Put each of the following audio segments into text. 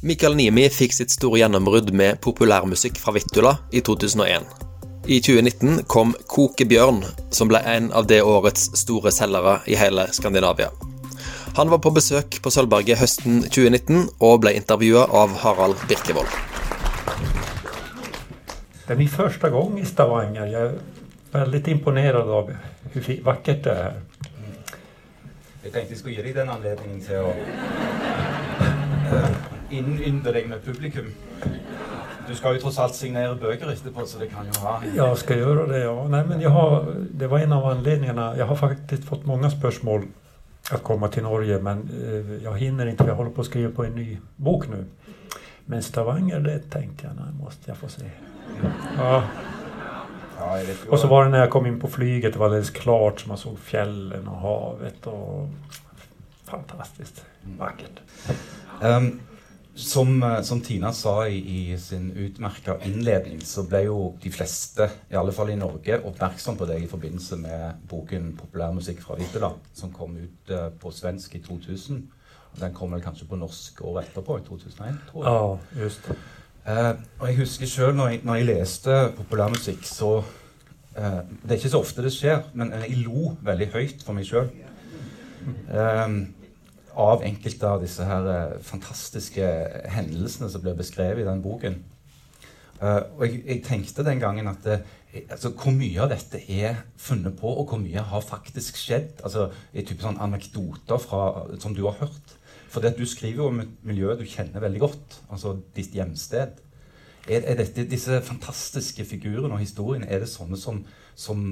Mikael Niemi fikk sitt store gjennombrudd med populærmusikk fra Vittula i 2001. I 2019 kom Koke Bjørn, som ble en av det årets store selgere i hele Skandinavia. Han var på besøk på Sølvberget høsten 2019 og ble intervjua av Harald Birkevold. Det är min första gång i Stavanger. Jag är väldigt imponerad av hur vackert det är. Jeg tenkte jeg skulle gi deg den anledningen til å innynde deg med publikum. Du skal jo tross alt signere bøker etterpå, så det kan jo ha Jag ska göra det, ja. Nej, men jag har, det var en av anledningarna. Jag har faktiskt fått många spörsmål att komma till Norge, men eh, jag hinner inte för jag håller på att skriva på en ny bok nu. Men Stavanger, det tänkte jag, nej, måste jag få se. Ja. Ja, Och så var det när jag kom in på flyget, det var alldeles klart, så man såg fjällen och havet och fantastiskt vackert. Ehm, som, eh, som Tina sa i, i sin utmerka innledning, så ble jo de fleste, i alle fall i Norge, oppmerksom på deg i forbindelse med boken 'Populærmusikk fra Vittula', som kom ut eh, på svensk i 2000. Og Den kom vel kanskje på norsk året etterpå, i 2001, tror jeg. Ja, just Eh, og jeg husker sjøl når, jeg- når jeg leste populærmusikk, så eh, Det er ikke så ofte det skjer, men jeg lo veldig høyt for meg sjøl av enkelte av disse her eh, fantastiske hendelsene som blir beskrevet i den boken. Eh, og jeg, jeg tenkte den gangen at det, altså, hvor mye av dette er funnet på, og hvor mye har faktisk skjedd? Altså i type sånn anekdoter fra, som du har hørt. For det du skriver jo om et miljø du kjenner veldig godt, altså ditt hjemsted. Er, er dette, disse fantastiske figurene og historiene er det sånne som, som,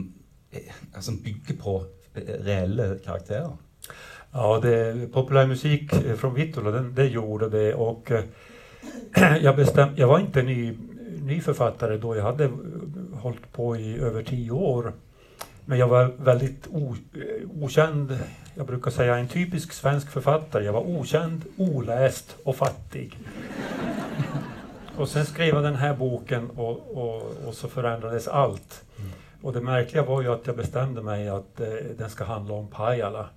eh, som bygger på reelle karakterer? Ja, det, populärmusik eh, från Vittula, den, det gjorde det och eh, jag, bestäm, jag var inte ny, ny författare då, jag hade eh, hållit på i över tio år. Men jag var väldigt o, okänd, jag brukar säga en typisk svensk författare. Jag var okänd, oläst och fattig. Och sen skrev jag den här boken och, och, och så förändrades allt. Och det märkliga var ju att jag bestämde mig att eh, den ska handla om Pajala.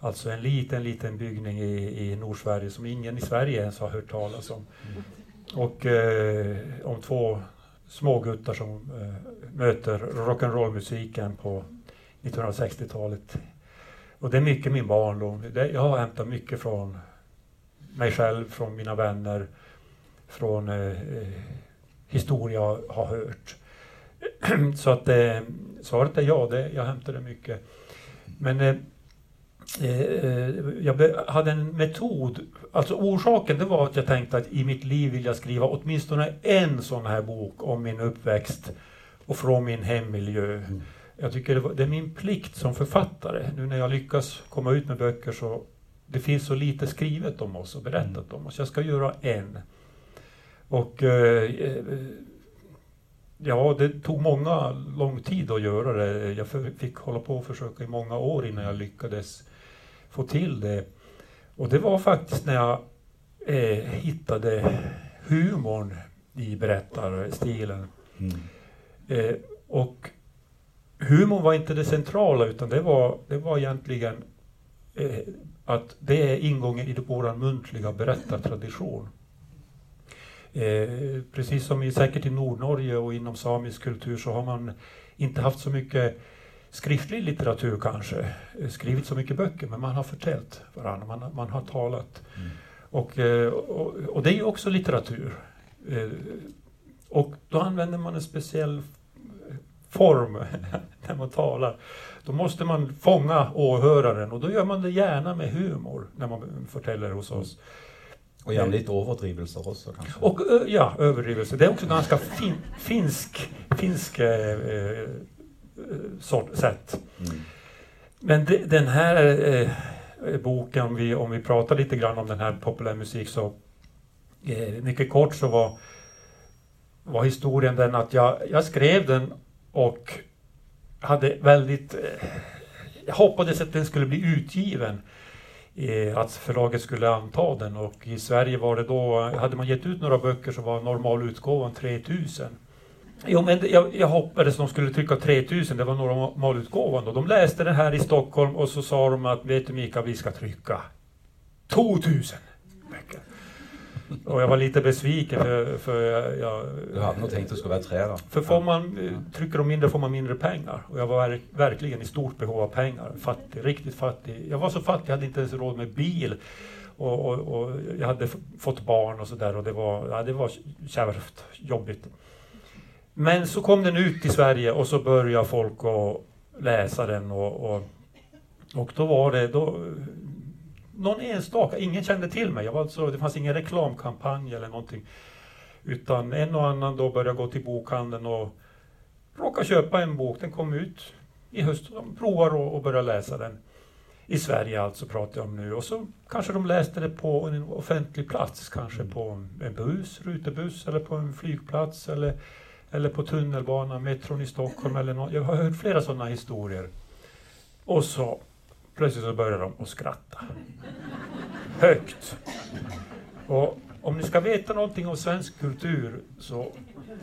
Alltså en liten, liten byggning i, i Nordsverige som ingen i Sverige ens har hört talas om. Och eh, om två småguttar som eh, möter rock'n'roll-musiken på 1960-talet. Och det är mycket min barndom. Det, jag har hämtat mycket från mig själv, från mina vänner, från eh, eh, historia jag har hört. Så att eh, svaret är ja, det, jag hämtade mycket. Men eh, jag be- hade en metod. Alltså orsaken det var att jag tänkte att i mitt liv vill jag skriva åtminstone en sån här bok om min uppväxt och från min hemmiljö. Jag tycker det, var, det är min plikt som författare. Nu när jag lyckas komma ut med böcker så det finns så lite skrivet om oss och berättat om oss. Jag ska göra en. Och eh, eh, ja, det tog många lång tid att göra det. Jag fick hålla på och försöka i många år innan jag lyckades få till det. Och det var faktiskt när jag eh, hittade humorn i berättarstilen. Eh, och humorn var inte det centrala utan det var, det var egentligen eh, att det är ingången i vår muntliga berättartradition. Eh, precis som i, säkert i Nordnorge och inom samisk kultur så har man inte haft så mycket skriftlig litteratur kanske, eh, skrivit så mycket böcker, men man har förtält varandra, man, man har talat. Och, eh, och, och det är ju också litteratur. Eh, och då använder man en speciell form när man talar. Då måste man fånga åhöraren och då gör man det gärna med humor när man förtäller hos oss. Og gjerne litt overdrivelser også, kanskje. Och ja, överdrivelse. Det är också ganska fin, finsk, finsk eh, Eh, sort, sätt. Mm. Men de, den här eh, boken, om vi, om vi pratar lite grann om den här populärmusik så eh, mycket kort så var, var historien den att jag, jag skrev den och hade väldigt eh, jag hoppades att den skulle bli utgiven. Eh, att förlaget skulle anta den och i Sverige var det då, hade man gett ut några böcker så var normalutgåvan 3000. Jo men jag, jag hoppades de skulle trycka 3000, det var normalutgåvan då. De läste det här i Stockholm och så sa de att vet du Mika, vi ska trycka 2000 böcker. Och jag var lite besviken för, för jag, Du hade nog tänkt att det skulle vara tre då? För får man, trycker de mindre får man mindre pengar. Och jag var verk- verkligen i stort behov av pengar. Fattig, riktigt fattig. Jag var så fattig, jag hade inte ens råd med bil. Och, och, och jag hade fått barn och sådär och det var, ja, det var kärvt, jobbigt. Men så kom den ut i Sverige och så började folk att läsa den och, och, och då var det då, någon enstaka, ingen kände till mig. Jag var alltså, det fanns ingen reklamkampanj eller någonting. Utan en och annan då började gå till bokhandeln och råka köpa en bok. Den kom ut i höst. De provar och, och börjar läsa den. I Sverige alltså pratar jag om nu. Och så kanske de läste det på en offentlig plats. Kanske på en buss, rutebuss eller på en flygplats. Eller, eller på tunnelbanan, metron i Stockholm eller något. Jag har hört flera sådana historier. Och så plötsligt så börjar de att skratta. Högt. Och om ni ska veta någonting om svensk kultur så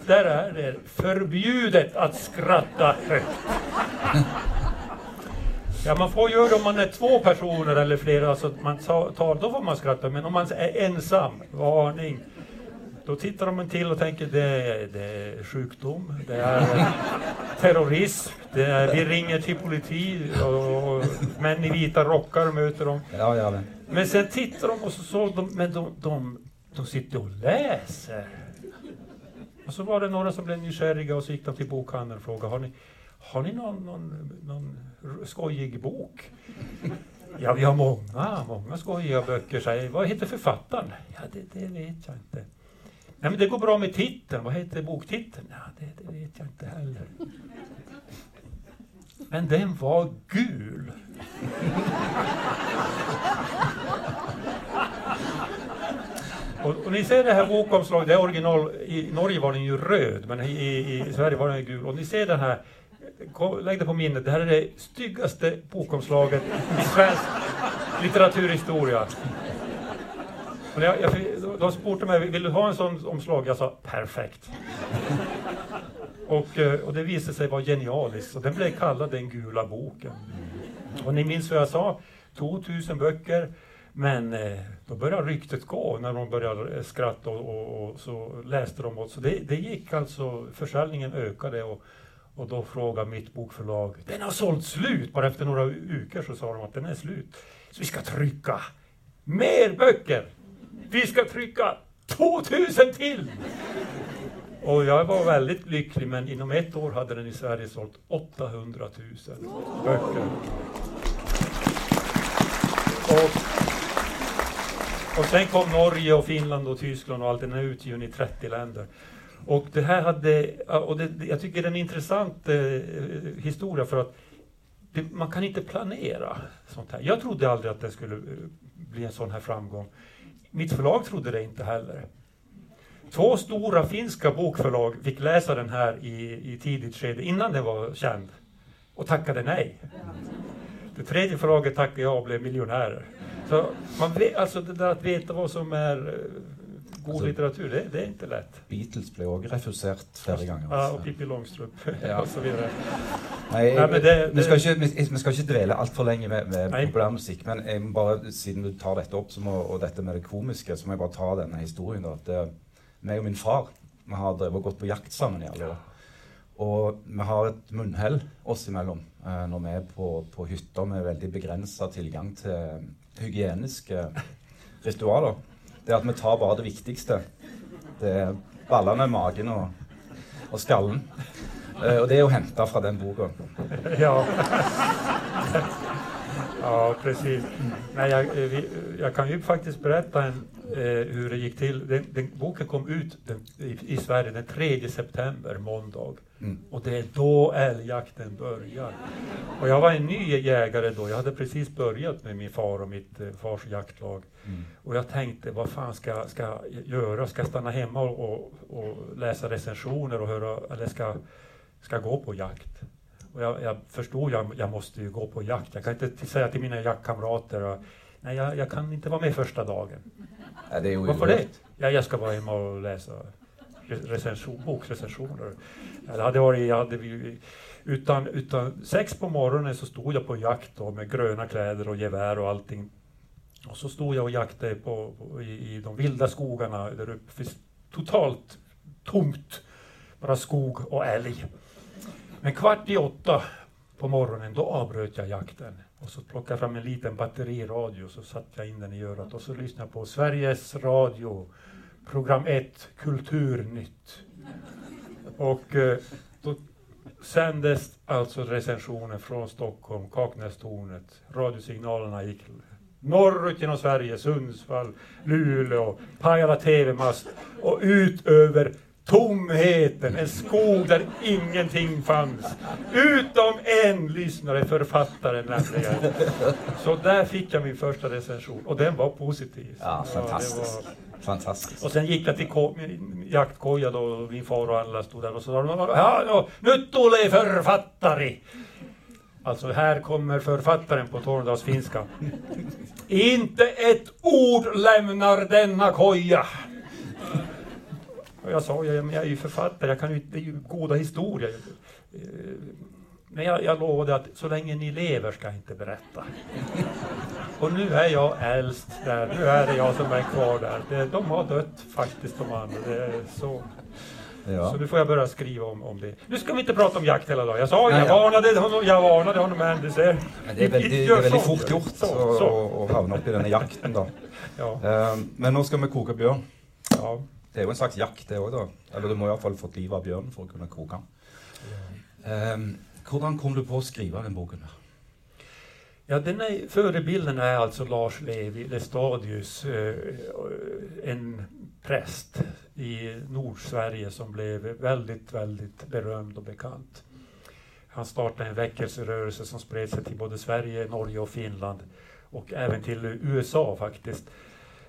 där är det förbjudet att skratta högt. Ja, man får göra det om man är två personer eller flera, alltså man tar, då får man skratta. Men om man är ensam, varning. Då tittar de en till och tänker det är, det är sjukdom, det är terrorism, det är, vi ringer till politi och, och män i vita rockar möter dem. Ja, ja, men. Men sen tittar de och så såg de, men de, de, de sitter och läser. Och så var det några som blev nykärriga och så gick de till bokhandeln och frågade, har ni, har ni någon, någon, någon skojig bok? Ja, vi har många, många skojiga böcker. Säger, vad heter författaren? Ja, det, det vet jag inte. Nej, men det går bra med titeln. Vad heter boktiteln? Ja, det, det vet jag inte heller. Men den var gul. Och, och ni ser det här bokomslaget, det är original, i Norge var den ju röd, men i, i, Sverige var den gul. Och ni ser den här, lägg det på minnet, det här är det styggaste bokomslaget i svensk litteraturhistoria. Och jag, jag, de- spurtade mig, vill du ha en sån omslag? Jag sa perfekt. Och, eh, och det visade sig vara genialiskt, och den blev kallad den gula boken. Och ni minns vad jag sa, 2000 böcker, men eh, då började ryktet gå när de började eh, skratta och, och, och så läste de. åt. så det, det gick alltså, försäljningen ökade och, och då frågade mitt bokförlag, den har sålt slut! Bara efter några veckor så sa de att den är slut. Så vi ska trycka mer böcker! Vi ska trycka 2000 till! Och jag var väldigt lycklig, men inom ett år hade den i Sverige sålt 800 000 böcker. Och, och sen kom Norge och Finland och Tyskland och allt. Den är utgiven i 30 länder. Och det här hade, och det, jag tycker det är en intressant eh, historia för att det, man kan inte planera sånt här. Jag trodde aldrig att det skulle eh, bli en sån här framgång. Mitt förlag trodde det inte heller. Två stora finska bokförlag fick läsa den här i, i tidigt skede, innan den var känd, och tackade nej. Det tredje förlaget tackade ja och blev miljonärer. Så man vet, alltså det där att veta vad som är god Alltså- litteratur, det, det är inte lätt. Beatles blev också refuserat flera gånger. Ja, altså. och Pippi Långstrump Ja. och så vidare. Men det- vi, det- ikke, vi, vi skal ikke dvele altfor lenge med, med Nei. populærmusikk. Men jeg må bare, siden du tar dette opp, så må, og dette med det komiske, så må jeg bare ta denne historien. Da, at det, meg og min far vi har drevet og gått på jakt sammen i alle år. Og vi har et munnhell oss imellom eh, når vi er på, på hytter med veldig begrensa tilgang til hygieniske ritualer. Det er at vi tar bare det viktigste. Det er ballene, magen og, og skallen. Eh, og det er jo henta fra den boka. Ja ja, precis. Nej, jag, eh, vi, jag kan ju faktiskt berätta en, eh, hur det gick till. Den, den, boken kom ut den, i, i Sverige den 3 september, måndag. Mm. Och det är då älgjakten börjar. Och jag var en ny jägare då. Jag hade precis börjat med min far och mitt eh, fars jaktlag. Mm. Och jag tänkte, vad fan ska jag ska jag göra? Ska jag stanna hemma och, och, och läsa recensioner och höra, eller ska, ska jag gå på jakt? Och jag, jag förstod, jag, jag måste ju gå på jakt. Jag kan inte säga till mina jaktkamrater, och, nej jag, jag kan inte vara med första dagen. Ja, det Varför det? Ja, jag ska vara hemma och läsa re- recension, bokrecensioner. Eller hade varit, jag hade, utan, utan sex på morgonen så stod jag på jakt då, med gröna kläder och gevär och allting. Och så stod jag och jaktade på, på, i, i de vilda skogarna där uppe. Totalt tomt, bara skog och älg. Men kvart i åtta på morgonen, då avbröt jag jakten. Och så plockade jag fram en liten batteriradio, så satte jag in den i örat och så lyssnade jag på Sveriges Radio, program 1, Kulturnytt. Och eh, då sändes alltså recensionen från Stockholm, Kaknästornet. Radiosignalerna gick norrut genom Sverige, Sundsvall, Luleå, Pajala TV-mast och ut över tomheten, en skog där ingenting fanns. Utom en lyssnare, författaren nämligen. Så där fick jag min första recension och den var positiv. Ja, fantastiskt. Ja, Fantastiskt. Och sen gick jag till jaktkoja då, och min far och alla stod där och sa ja, ja, nyt tulee författare. Alltså här kommer författaren på tornedalsfinska. Inte ett ord lämnar denna koja. Och jag sa, ja, men jag är ju författare, jag kan ju, det är ju goda historier. Eh, men jag, jag lovade att så länge ni lever ska jag inte berätta. Och nu är jag äldst där, nu är det jag som är kvar där. Det, de har dött faktiskt de andra. Det så. Ja. Så nu får jag börja skriva om, om det. Nu ska vi inte prata om jakt hela dagen. Jag sa jag, ja. varnade honom, jag varnade honom men det ser... Men det är väldigt, det är väldigt fort gjort att hamna upp i den här jakten då. Ja. Um, men nu ska vi koka björn. Ja. Det är ju en slags jakt det också då. Eller du må i alla fall fått liv av björn för att kunna koka. Ja. Um, ehm, hur kom du på att skriva den boken? Ja, den är, förebilden är alltså Lars Levi Lestadius, eh, en präst i Nordsverige som blev väldigt, väldigt berömd och bekant. Han startade en väckelserörelse som spred sig till både Sverige, Norge och Finland och även till USA faktiskt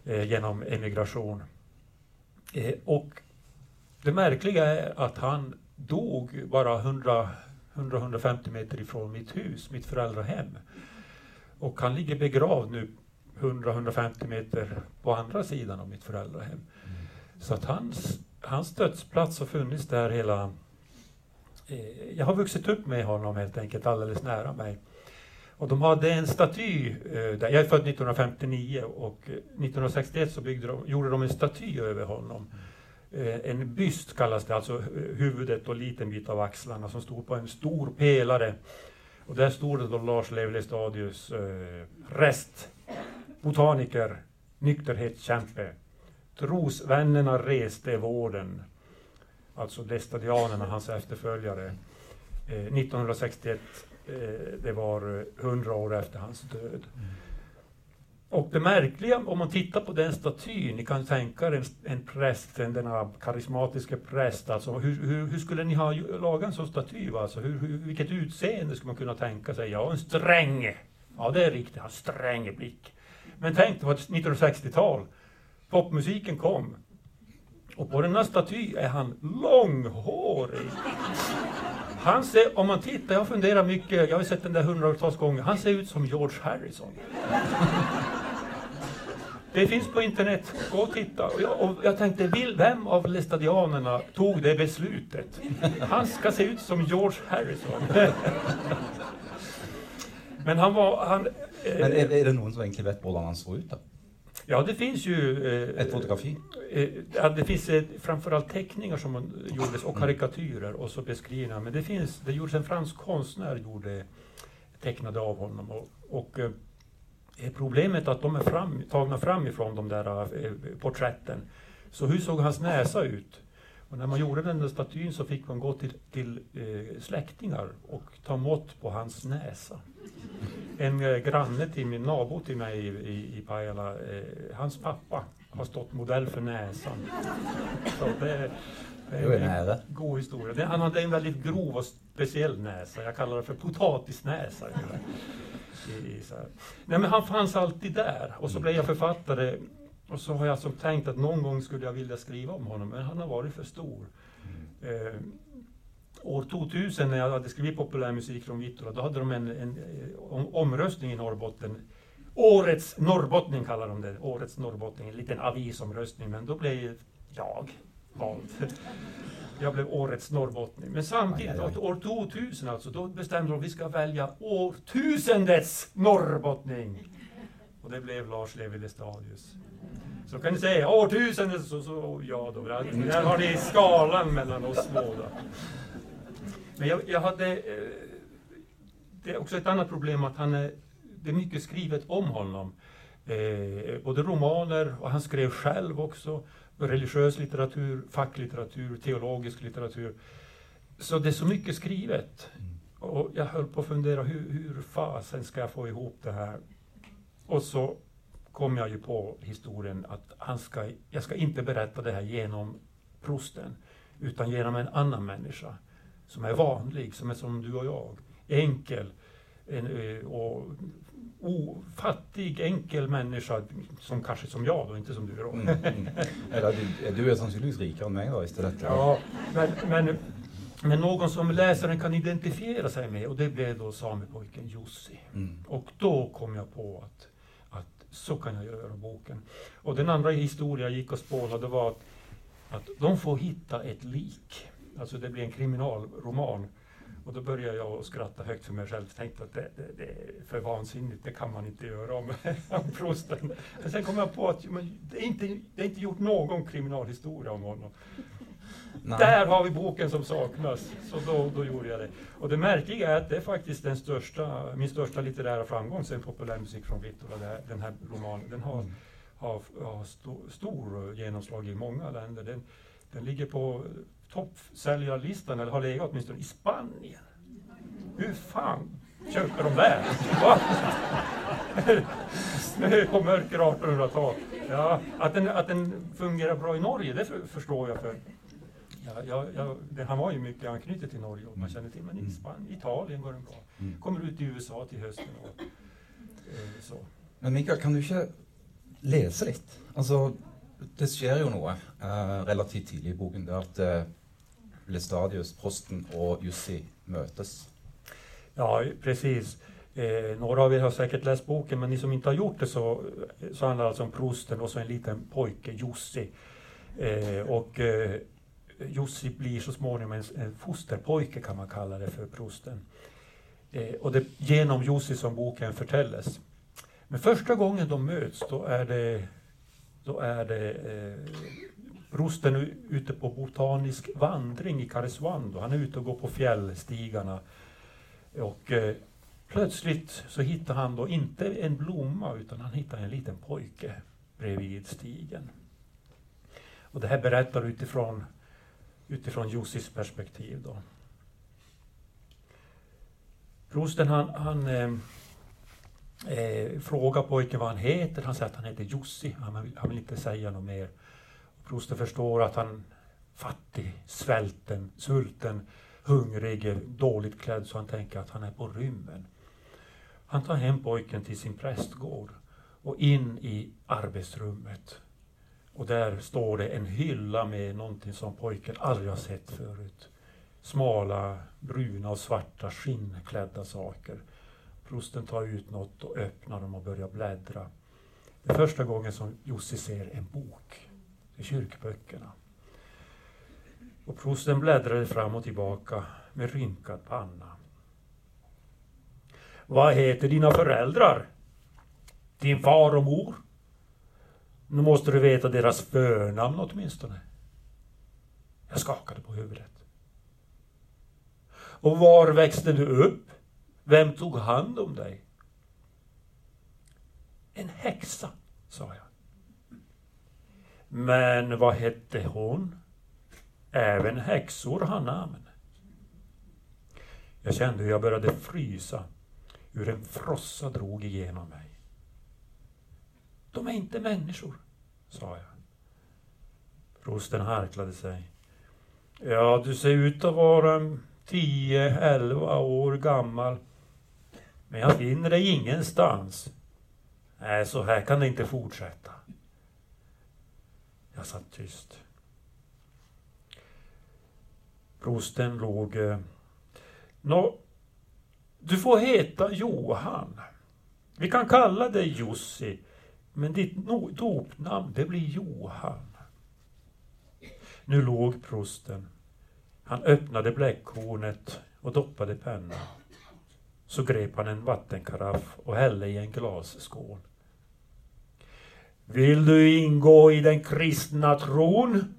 eh, genom emigration. Eh, och det märkliga är att han dog bara 100-150 meter ifrån mitt hus, mitt föräldrahem. Och han ligger begravd nu 100-150 meter på andra sidan av mitt föräldrahem. Mm. Så att hans, hans dödsplats har funnits där hela... Eh, jag har vuxit upp med honom helt enkelt, alldeles nära mig. Och de hade en staty eh, där. Jag är född 1959 och eh, 1961 så byggde de, gjorde de en staty över honom. Eh, en byst kallas det, alltså huvudet och liten bit av axlarna som stod på en stor pelare. Och där stod det då Lars Levi Stadius, eh, rest, botaniker, nykterhetskämpe. Trosvännerna reste vården, alltså destadianerna, hans efterföljare. Eh, 1961 Eh, det var eh, hundra år efter hans död. Och det märkliga, om man tittar på den statyn, ni kan tänka er en, en präst, en, denna karismatiska präst, alltså hur, hur, hur, skulle ni ha lagat en sån staty? Alltså, hur, hur, vilket utseende skulle man kunna tänka sig? Ja, en sträng. Ja, det är riktigt, en sträng blick. Men tänk, det var 1960-tal. Popmusiken kom. Och på denna staty är han långhårig. Han ser, om man tittar, jag funderar mycket, jag har sett den där hundratals gånger, han ser ut som George Harrison. Det finns på internet, gå och titta. Och jag, och jag tänkte, vem av lestadianerna tog det beslutet? Han ska se ut som George Harrison. Men han var... Han, eh, Men är, är det någon som egentligen vet hur han såg ut? Då? Ja, det finns ju... Eh, Ett fotografi? Eh, ja, det finns eh, framförallt teckningar som gjordes och mm. karikatyrer och så beskrivningar. Men det finns, det gjordes en fransk konstnär gjorde, tecknade av honom. Och, och eh, problemet är att de är fram, tagna framifrån de där eh, porträtten. Så hur såg hans näsa ut? Och när man gjorde den där statyn så fick man gå till, till eh, släktingar och ta mått på hans näsa. En eh, granne till min nabo till mig i, i, i Pajala, eh, hans pappa har stått modell för näsan. Så det, det är en, en god historia. Det, han hade en väldigt grov och speciell näsa. Jag kallar det för potatisnäsa. I, i, Nej, men han fanns alltid där. Och så blev jag författare och så har jag alltså tänkt att någon gång skulle jag vilja skriva om honom, men han har varit för stor. Mm. Eh, år 2000 när jag hade skrivit populärmusik från Vittula, då hade de en, en, en eh, omröstning i Norrbotten. Årets norrbottning kallar de det, Årets norrbottning, en liten avisomröstning, men då blev jag vald. Jag blev årets norrbottning. Men samtidigt, aj, aj, aj. år 2000 alltså, då bestämde de att vi ska välja årtusendets norrbottning. Och det blev Lars Levi Lestadius. Så kan ni säga årtusende, så, så ja då. Där har ni skalan mellan oss båda. Men jag, jag hade... Eh, det är också ett annat problem att han är... Det är mycket skrivet om honom. Eh, både romaner och han skrev själv också. Religiös litteratur, facklitteratur, teologisk litteratur. Så det är så mycket skrivet. Och jag höll på att fundera, hur, hur fasen ska jag få ihop det här? Och så kom jag ju på historien att han ska, jag ska inte berätta det här genom prosten, utan genom en annan människa som är vanlig, som är som du och jag. Enkel en, eh, och o, fattig, enkel människa, som kanske som jag då, inte som du. Då. Mm, mm. Eller du, du är sannolikt rikare än mig då istället. Ja, men, men, men någon som läsaren kan identifiera sig med och det blev då samepojken Jussi. Mm. Och då kom jag på att så kan jag göra boken. Och den andra historien jag gick och spånade var att, att de får hitta ett lik. Alltså det blir en kriminalroman. Och då började jag skratta högt för mig själv. Tänkte att det, det, det, är för vansinnigt, det kan man inte göra om, om prosten. Men sen kom jag på att men, det, är inte, det är inte gjort någon kriminalhistoria om honom. Nej. Där har vi boken som saknas. Så då, då gjorde jag det. Och det märkliga är att det är faktiskt den största, min största litterära framgång sen populärmusik från Vittula, den här romanen. Den har, har, har sto, stor genomslag i många länder. Den, den ligger på toppsäljarlistan, eller har legat åtminstone i Spanien. Hur fan köper de där? Snö på mörker 1800-tal. Ja, att, den, att den fungerar bra i Norge, det för, förstår jag. för Ja, ja, det, han var ju mycket anknutet till Norge och man känner till, men i mm. Spanien, Italien går den bra. Mm. Kommer ut i USA till hösten. Och, eh, så. Men Mikael, kan du inte läsa lite? Alltså, det sker ju något eh, relativt tidigt i boken, det att eh, Lestadius, Posten och Jussi mötes. Ja, precis. Eh, några av er har säkert läst boken, men ni som inte har gjort det så, så handlar det alltså om prosten och så en liten pojke, Jussi. Eh, och eh, Jussi blir så småningom en, fosterpojke kan man kalla det för prosten. Eh, och det är genom Jussi som boken förtälles. Men första gången de möts då är det, då är det eh, prosten ute på botanisk vandring i Karesuando. Han är ute och går på fjällstigarna. Och eh, plötsligt så hittar han då inte en blomma utan han hittar en liten pojke bredvid stigen. Och det här berättar utifrån utifrån Jussis perspektiv. Då. Prosten han, han eh, eh, frågar pojken vad han heter. Han säger att han heter Jussi. Han vill, han vill inte säga något mer. Prosten förstår att han är fattig, svälten, svulten, hungrig, dåligt klädd så han tänker att han är på rymmen. Han tar hem pojken till sin prästgård och in i arbetsrummet och där står det en hylla med någonting som pojken aldrig har sett förut. Smala, bruna och svarta skinnklädda saker. Prosten tar ut något och öppnar dem och börjar bläddra. Det är första gången som Jussi ser en bok. Det är kyrkböckerna. Och prosten bläddrade fram och tillbaka med rynkad panna. Vad heter dina föräldrar? Din far och mor? Nu måste du veta deras förnamn åtminstone. Jag skakade på huvudet. Och var växte du upp? Vem tog hand om dig? En häxa, sa jag. Men vad hette hon? Även häxor har namn. Jag kände hur jag började frysa, hur en frossa drog igenom mig. De är inte människor, sa jag. Prosten harklade sig. Ja, du ser ut att vara tio, elva år gammal. Men jag finner dig ingenstans. Nej, så här kan det inte fortsätta. Jag satt tyst. Prosten låg... Eh, Nå, du får heta Johan. Vi kan kalla dig Jussi. Men ditt dopnamn, det blir Johan. Nu låg prosten. Han öppnade bläckhornet och doppade pennan. Så grep han en vattenkaraff och hällde i en glasskål. Vill du ingå i den kristna tron?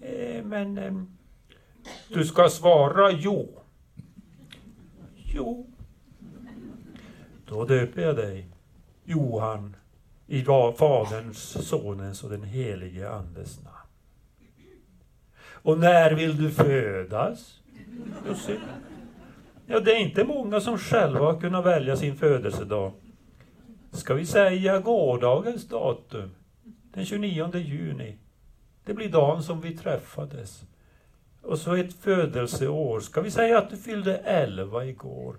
Eh, men eh, du ska svara jo. Jo. Då döper jag dig, Johan, i Faderns, Sonens och den helige Andes namn. Och när vill du födas? Jussi. Ja, det är inte många som själva har kunnat välja sin födelsedag. Ska vi säga gårdagens datum? Den 29 juni. Det blir dagen som vi träffades. Och så ett födelseår. Ska vi säga att du fyllde 11 igår?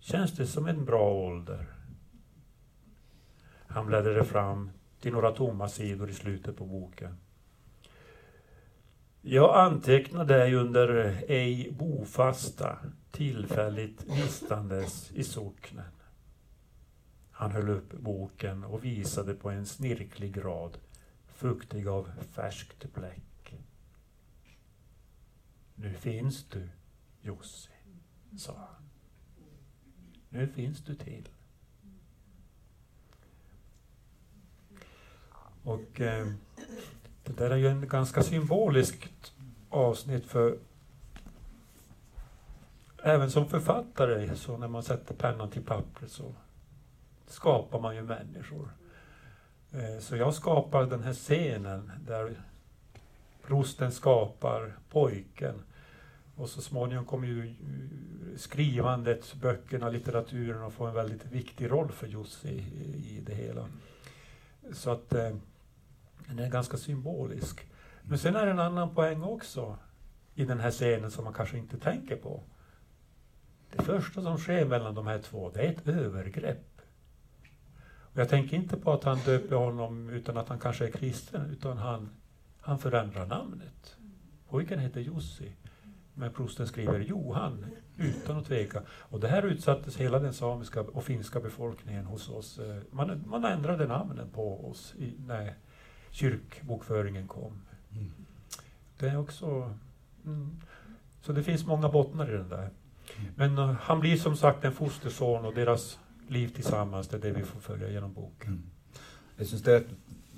Känns det som en bra ålder? Han bläddrade fram till några tomma sidor i slutet på boken. Jag antecknar dig under ej bofasta, tillfälligt vistandes i socknen. Han höll upp boken och visade på en snirklig rad, fuktig av färskt bläck. Nu finns du, Jussi, sa han. Nu finns du till. Och eh, det där är ju en ganska symboliskt avsnitt för även som författare, så när man sätter pennan till pappret så skapar man ju människor. Eh, så jag skapar den här scenen där prosten skapar pojken. Och så småningom kommer ju skrivandet, böckerna, litteraturen att få en väldigt viktig roll för Jussi i, i det hela. Så att eh, den är ganska symbolisk. Men sen är det en annan poäng också i den här scenen som man kanske inte tänker på. Det första som sker mellan de här två, det är ett övergrepp. Och jag tänker inte på att han döper honom utan att han kanske är kristen, utan han, han förändrar namnet. Pojken heter Jussi, men prosten skriver Johan utan att tveka. Och det här utsattes hela den samiska och finska befolkningen hos oss. Eh, man, man ändrade namnen på oss i, när kyrkbokföringen kom. Mm. Det är också... Mm, så det finns många bottnar i den där. Mm. Men uh, han blir som sagt en fosterson och deras liv tillsammans, det är det vi får följa genom boken. Mm. Jag syns det är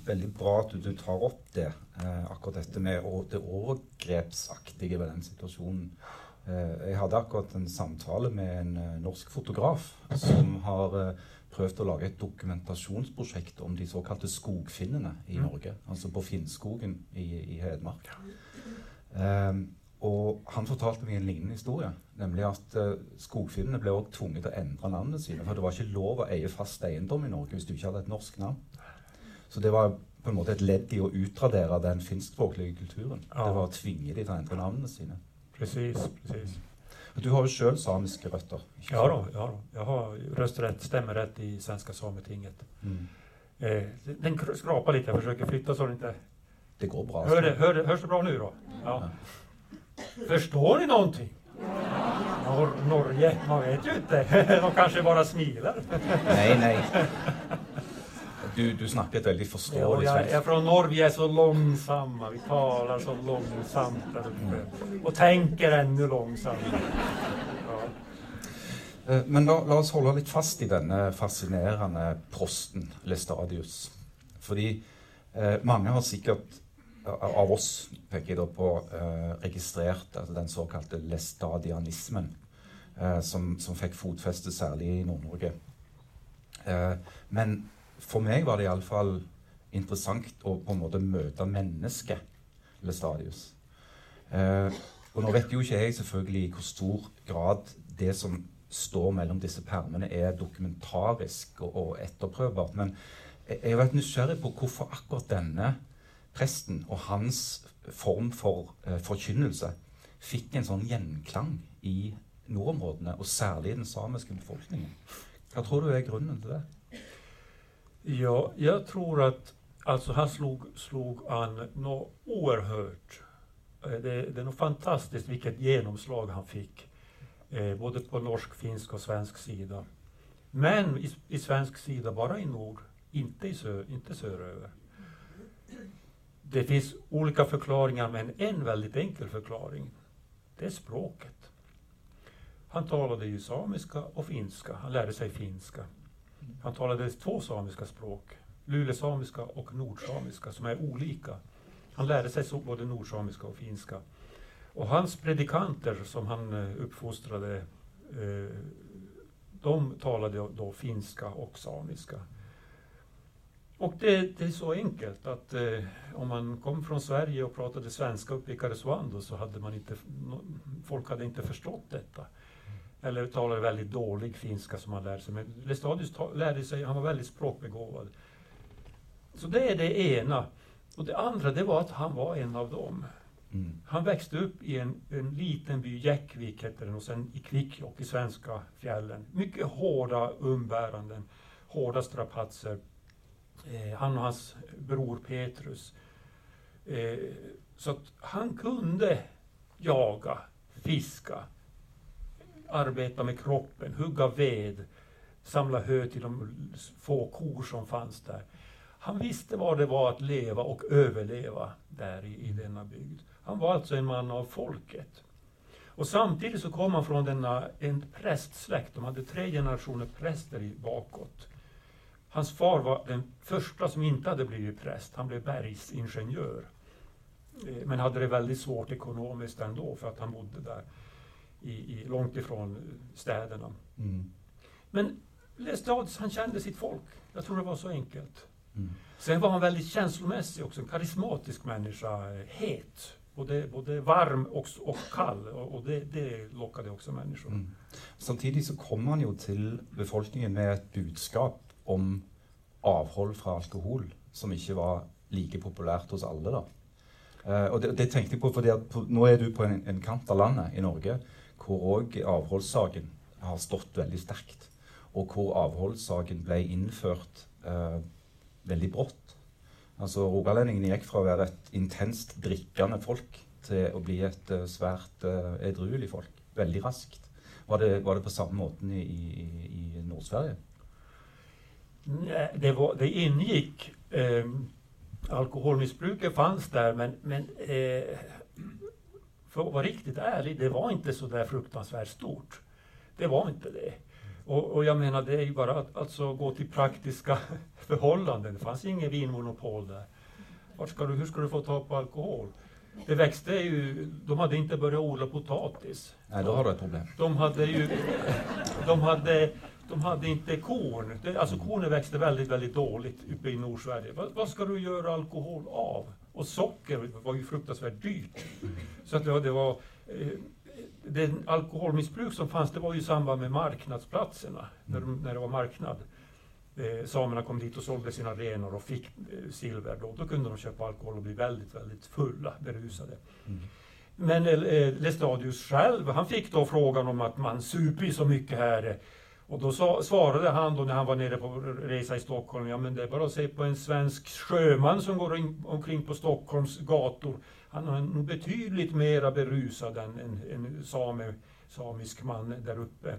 väldigt bra att du, tar upp det, eh, akkurat detta med det övergreppsaktiga ved den situationen. Eh, jag hade akkurat en samtal med en eh, norsk fotograf som har eh, prøvd å lage et dokumentasjonsprosjekt om de såkalte skogfinnene i mm. Norge. Altså på Finnskogen i, i Hedmark. Um, og han fortalte meg en lignende historie. Nemlig at uh, skogfinnene ble også tvunget til å endre navnene sine. For det var ikke lov å eie fast eiendom i Norge hvis du ikke hadde et norsk navn. Så det var på en måte et ledd i å utradere den finskspråklige kulturen. Ja. Det var å tvinge dem til å endre navnene sine. Precis, precis. Du har ju själv samiska rötter? Ja, då, ja då. jag har rösträtt, stämmerrätt i Svenska Sametinget. Mm. Eh, den skrapar lite, jag försöker flytta så det inte... Det går bra. Hör det, hör det, hörs det bra nu då? Ja. ja. Förstår ni någonting? Nor Norge, man vet ju inte. De kanske bara smilar. nej, nej. Du, du snackar väldigt förståeligt ja, Jag är från Norge, är så långsamma. Vi talar så långsamt där uppe. Mm. Och tänker ännu långsammare. Ja. Eh, men la, la oss hålla lite fast i den fascinerande prosten Lestadius. För eh, många har säkert av oss peker då på eh, registrerat alltså den så kallade lestadianismen eh, som, som fick fotfäste särskilt i Nordnorge. Eh, men for meg var det iallfall interessant å på en måte møte mennesket Lestadius. Eh, og nå vet jo ikke jeg selvfølgelig i hvor stor grad det som står mellom disse permene, er dokumentarisk og, og etterprøvbart. Men jeg, jeg har vært nysgjerrig på hvorfor akkurat denne presten og hans form for eh, forkynnelse fikk en sånn gjenklang i nordområdene, og særlig i den samiske befolkningen. Hva tror du er grunnen til det? Ja, jag tror att alltså han slog, slog an något oerhört. Eh, det, det är nog fantastiskt vilket genomslag han fick. Eh, både på norsk, finsk och svensk sida. Men i, i svensk sida bara i nord, inte, i sö, inte söderöver. Det finns olika förklaringar men en väldigt enkel förklaring. Det är språket. Han talade ju samiska och finska. Han lärde sig finska. Han talade två samiska språk, lulesamiska och nordsamiska som är olika. Han lärde sig både nordsamiska och finska. Och hans predikanter som han eh, uppfostrade, eh, de talade då finska och samiska. Och det, det, är så enkelt att eh, om man kom från Sverige och pratade svenska uppe i Karesuando så hade man inte, folk hade inte förstått detta. Eller talade väldigt dålig finska som han lärde sig. Men Lestadius lärde sig, han var väldigt språkbegåvad. Så det är det ena. Och det andra det var att han var en av dem. Mm. Han växte upp i en, en liten by, Jäckvik hette den, och sen i Kvikkjokk i svenska fjällen. Mycket hårda umbäranden, hårda strapatser. Eh, han och hans bror Petrus. Eh, så att han kunde jaga, fiska, arbeta med kroppen, hugga ved, samla hö till de få kor som fanns där. Han visste vad det var att leva och överleva där i, i denna bygd. Han var alltså en man av folket. Och samtidigt så kom han från denna, en prästsläkt. De hade tre generationer präster bakåt. Hans far var den första som inte hade blivit präst. Han blev bergsingenjör. Eh, men hade det väldigt svårt ekonomiskt ändå för att han bodde där i, i, långt ifrån städerna. Mm. Men Lestadius, han kände sitt folk. Jag tror det var så enkelt. Mm. Sen var han väldigt känslomässig också, en karismatisk människa, het. Både, både varm och, och kall, och, och det, det, lockade också människor. Mm. Samtidigt så kom han ju till befolkningen med ett budskap om avhåll från alkohol som inte var lika populärt hos alla. Då. Uh, och det, det tänkte jag på, för det, på, nu är du på en, en kant av landet i Norge hvor òg avholdssaken har stått väldigt starkt. Och hvor avholdssaken ble innført eh, veldig brått. Altså, Rogalendingene gikk fra å være et intenst drikkende folk til å bli et uh, svært uh, edruelig folk veldig raskt. Var det, var det på samme måten i, i, i Nord-Sverige? Det, var, det ingick eh, alkoholmissbruket fanns där men, men eh, för att vara riktigt ärlig, det var inte så där fruktansvärt stort. Det var inte det. Och, och, jag menar, det är ju bara att alltså, gå till praktiska förhållanden. Det fanns inget vinmonopol där. Ska du, hur ska du få tag på alkohol? Det växte ju, de hade inte börjat odla potatis. Nej, då har du ett problem. De hade ju, de hade, de hade inte korn. Alltså kornet växte väldigt, väldigt dåligt uppe i Nordsverige. Vad, vad ska du göra alkohol av? Och socker var ju fruktansvärt dyrt. Så att det var, det var eh, den alkoholmissbruk som fanns det var ju i samband med marknadsplatserna, när, de, när det var marknad. Eh, samerna kom dit och sålde sina renar och fick eh, silver. Då, då kunde de köpa alkohol och bli väldigt, väldigt fulla, berusade. Mm. Men eh, Lestadius själv, han fick då frågan om att man super så mycket här. Och då sa, svarade han då när han var nere på resa i Stockholm, ja men det är bara att se på en svensk sjöman som går in, omkring på Stockholms gator han är nog betydligt mera berusad än en, en same, samisk man där uppe.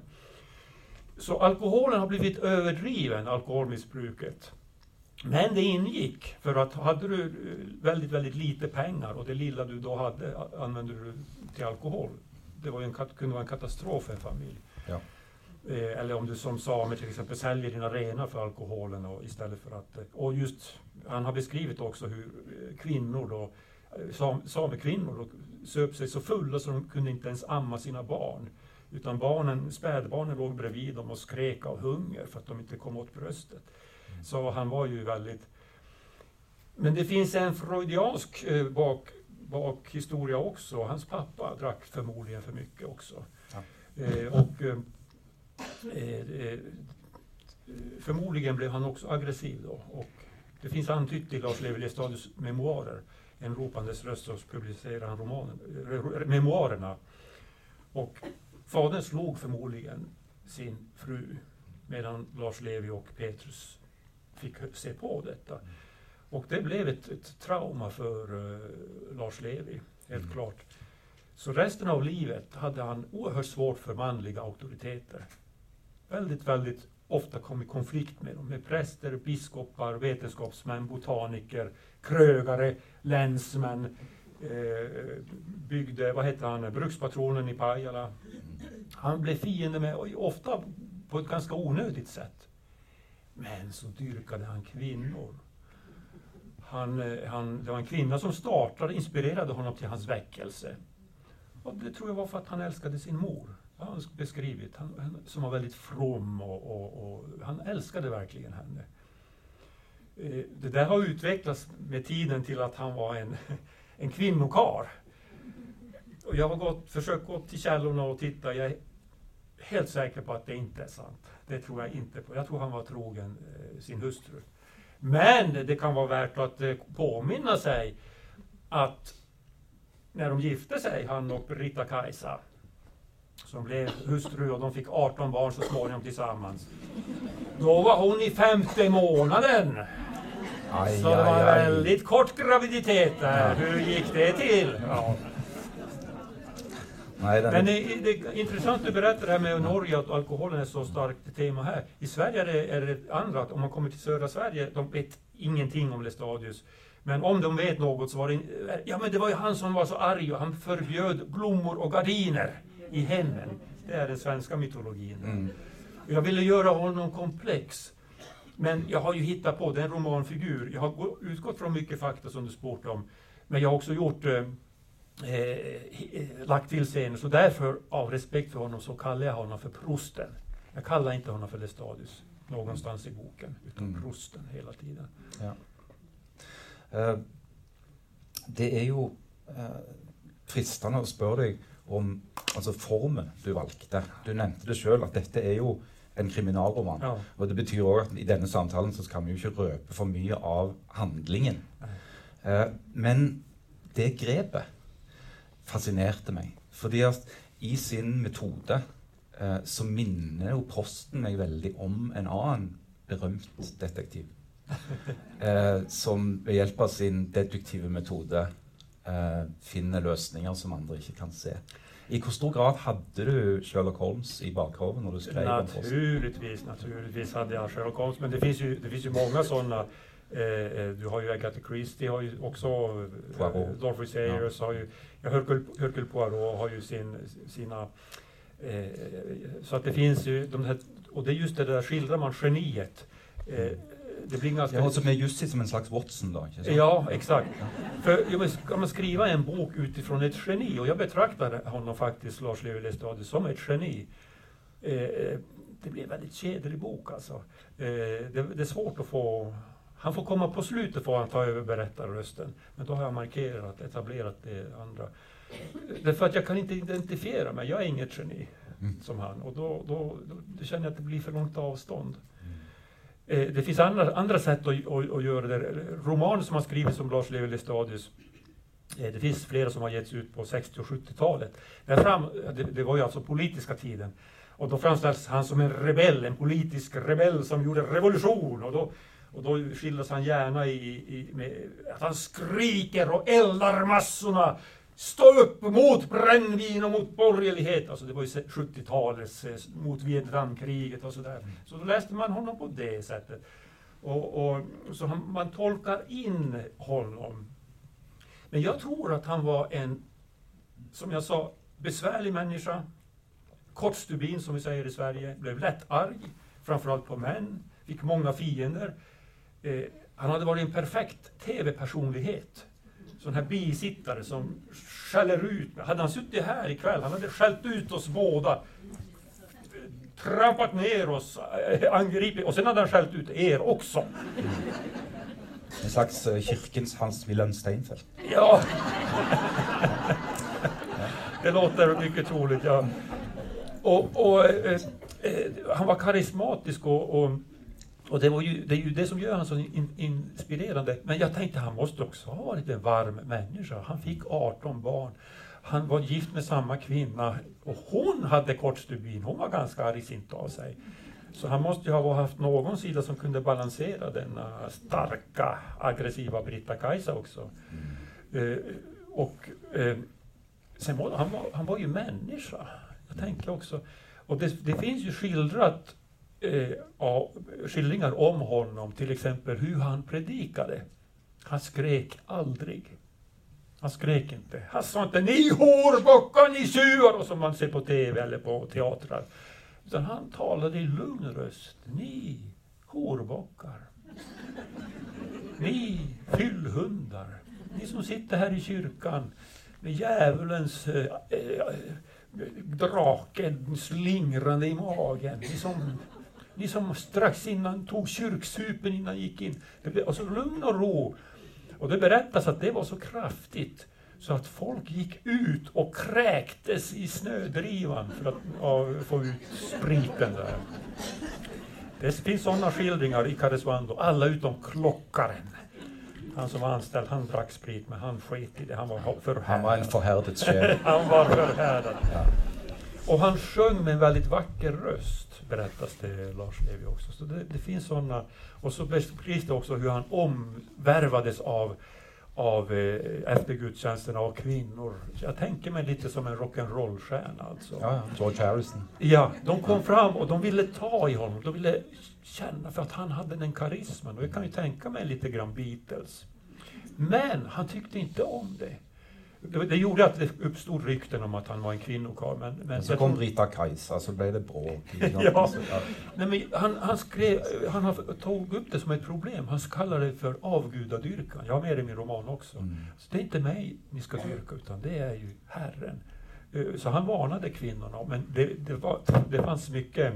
Så alkoholen har blivit överdriven, alkoholmissbruket. Men det ingick, för att hade du eh, väldigt, väldigt lite pengar och det lilla du då hade använde du till alkohol. Det var en, kunde vara en katastrof för en familj. Ja. Eh, eller om du som same till exempel säljer dina renar för alkoholen och istället för att... Och just, han har beskrivit också hur eh, kvinnor då sam, samekvinnor söp sig så fulla så de kunde inte ens amma sina barn. Utan barnen, spädbarnen låg bredvid dem och skrek av hunger för att de inte kom åt bröstet. Mm. Så han var ju väldigt... Men det finns en freudiansk eh, bak, bakhistoria också. Hans pappa drack förmodligen för mycket också. Ja. Eh, och eh, eh, eh Förmodligen blev han också aggressiv då. Och det finns antytt i Lars Levi Lestadius memoarer en ropandes röst så publicerade han romanen, memoarerna. Och fadern slog förmodligen sin fru medan Lars Levi och Petrus fick se på detta. Och det blev ett, ett trauma för uh, Lars Levi, helt mm. klart. Så resten av livet hade han oerhört svårt för manliga auktoriteter. Väldigt, väldigt ofta kom i konflikt med dem, med präster, biskopar, vetenskapsmän, botaniker, krögare, länsmän, eh, byggde, vad hette han, brukspatronen i Pajala. Han blev fiende med, ofta på ett ganska onödigt sätt. Men så dyrkade han kvinnor. Han, eh, han, det var en kvinna som startade, inspirerade honom till hans väckelse. Och det tror jag var för att han älskade sin mor. Har han beskrivit. Han, han, som var väldigt from och, och, och, han älskade verkligen henne. Eh, det där har utvecklats med tiden till att han var en, en kvinnokar. Och jag har gått, försökt gå till källorna och titta. Jag är helt säker på att det inte är sant. Det tror jag inte på. Jag tror han var trogen eh, sin hustru. Men det kan vara värt att eh, påminna sig att när de gifte sig, han och Britta-Kajsa, som blev hustru och de fick 18 barn så småningom tillsammans. Då var hon i femte månaden. Aj, Så det var en aj. väldigt kort graviditet där. Hur gick det till? Ja. Nej, den, Men det, det är intressant du berättar det här med Norge, att alkoholen är så starkt tema här. I Sverige är det, är det andra, att om man kommer till södra Sverige, de vet ingenting om Lestadius. Men om de vet något så var det, ja men det var ju han som var så arg och han förbjöd blommor och gardiner i hemmen. Det är den svenska mytologin. mm, Jag ville göra honom komplex. Men jag har ju hittat på, det är en romanfigur. Jag har gå- utgått från mycket fakta som du sport om. Men jag har också gjort eh, eh, lagt till scener. Så därför, av respekt för honom, så kallar jag honom för prosten. Jag kallar inte honom för Lestadius någonstans i boken, utan Mm. prosten hela tiden. ja. Eh, det er jo eh, fristende å spørre deg om altså formen du valgte. Du nevnte det sjøl, at dette er jo en kriminalroman. Ja. Og det betyr òg at i denne samtalen så skal vi jo ikke røpe for mye av handlingen. Eh, men det grepet fascinerte meg. Fordi at i sin metode eh, så minner jo Prosten meg veldig om en annen berømt detektiv. Eh, som ved hjelp av sin deduktive metode finner løsninger som andre ikke kan se. I hvor stor grad hadde du Sherlock Holmes i bakhodet når du skrev? Naturligtvis, naturligtvis hade jag Sherlock Holmes. Men det finns ju, det finns ju många sådana. Eh, eh, du har ju Agatha Christie, har ju också eh, Poirot. Dorothy Sayers, har ju, ja, Hercule, Hercule Poirot har ju sin, sina... Eh, så att det finns ju de här, och det är just det där skildrar man geniet. Eh, det blir ganska... Ja, som er just som en slags Watson, sant? Ja, exakt. För ska man skriva en bok utifrån ett geni, och jag betraktar honom faktiskt, Lars Levi som ett geni. Eh, eh, det blir en väldigt kedlig bok alltså. Eh, det, det är svårt att få... Han får komma på slutet får han ta över berättarrösten. Men då har jag markerat, etablerat det andra. Därför att jag kan inte identifiera mig, jag är inget geni Mm. som han. Och då, då, då, då känner jag att det blir för långt avstånd. Eh, det finns andra, andra sätt att, att, att göra det. Romaner som har skrivits om Lars Levi Lestadius, eh, det finns flera som har getts ut på 60 och 70-talet. Det, det var ju alltså politiska tiden. Och då framställs han som en rebell, en politisk rebell som gjorde revolution. Och då, och då skildras han gärna i, i, med att han skriker och eldar massorna. Stå upp mot brännvin och mot borgerlighet. Alltså det var ju 70-talets eh, mot Vietnamkriget och sådär. Så då läste man honom på det sättet. Och, och, så han, man tolkar in honom. Men jag tror att han var en, som jag sa, besvärlig människa. Kortstubin som vi säger i Sverige. Blev lätt arg. Framförallt på män. Fick många fiender. Eh, han hade varit en perfekt TV-personlighet. Sån här bisittare som skäller ut. Hade han suttit här ikväll, han hade skällt ut oss båda. Trampat ner oss, eh, angripit. Och sen hade han skällt ut er också. En slags eh, kirkens Hans Wilhelm Steinfeld. Ja. Det låter mycket troligt, ja. Och, och eh, eh, han var karismatisk och, och, och det, var ju, det är ju det som gör honom så in, inspirerande. Men jag tänkte han måste också ha varit en varm människa. Han fick 18 barn. Han var gift med samma kvinna och hon hade kortstubin. Hon var ganska argsint av sig. Så han måste ju ha haft någon sida som kunde balansera denna starka, aggressiva Britta-Kajsa också. Eh, och eh, sen var, han, var, han var ju människa. Jag tänker också. Och det, det finns ju skildrat eh, av, skildringar om honom, till exempel hur han predikade. Han skrek aldrig. Han skrek inte. Han sa inte ni hårbockar, ni tjuvar, som man ser på TV eller på teatrar. Utan han talade i lugn röst. Ni horbockar. Ni fyllhundar. Ni som sitter här i kyrkan med djävulens eh, eh, drake slingrande i magen. Ni som, ni som strax innan tog kyrksupen innan gick in. Det blev, alltså lugn och ro. Och det berättas att det var så kraftigt så att folk gick ut och kräktes i snödrivan för att ja, få ut spriten där. Det finns sådana skildringar i Karesuando, alla utom klockaren. Han som var anställd, han drack sprit, men han sket i det. Han var förhärdad. Han var en förhärdad själ. han var förhärdad. Ja. Och han sjöng med en väldigt vacker röst, berättas det Lars Levi också. Så det, det finns sådana. Och så beskrivs det också hur han omvärvades av av eh, eftergudstjänsterna av kvinnor. Så jag tänker mig lite som en rock'n'roll-stjärna. Alltså. Ja, George Harrison. Ja, de kom fram och de ville ta i honom. De ville känna för att han hade den karisman. Och jag kan ju tänka mig lite grann Beatles. Men han tyckte inte om det. Det, gjorde att det uppstod rykten om att han var en kvinnokarl. Men, men så kom Brita Kajsa, så blev det bråk. ja. Nej, men han, han, skrev, han tog upp det som ett problem. Han kallar det för avgudadyrkan. Jag har med det i min roman också. Mm. Så det är inte mig ni ska dyrka, utan det är ju Herren. Eh, så han varnade kvinnorna, men det, det, var, det fanns mycket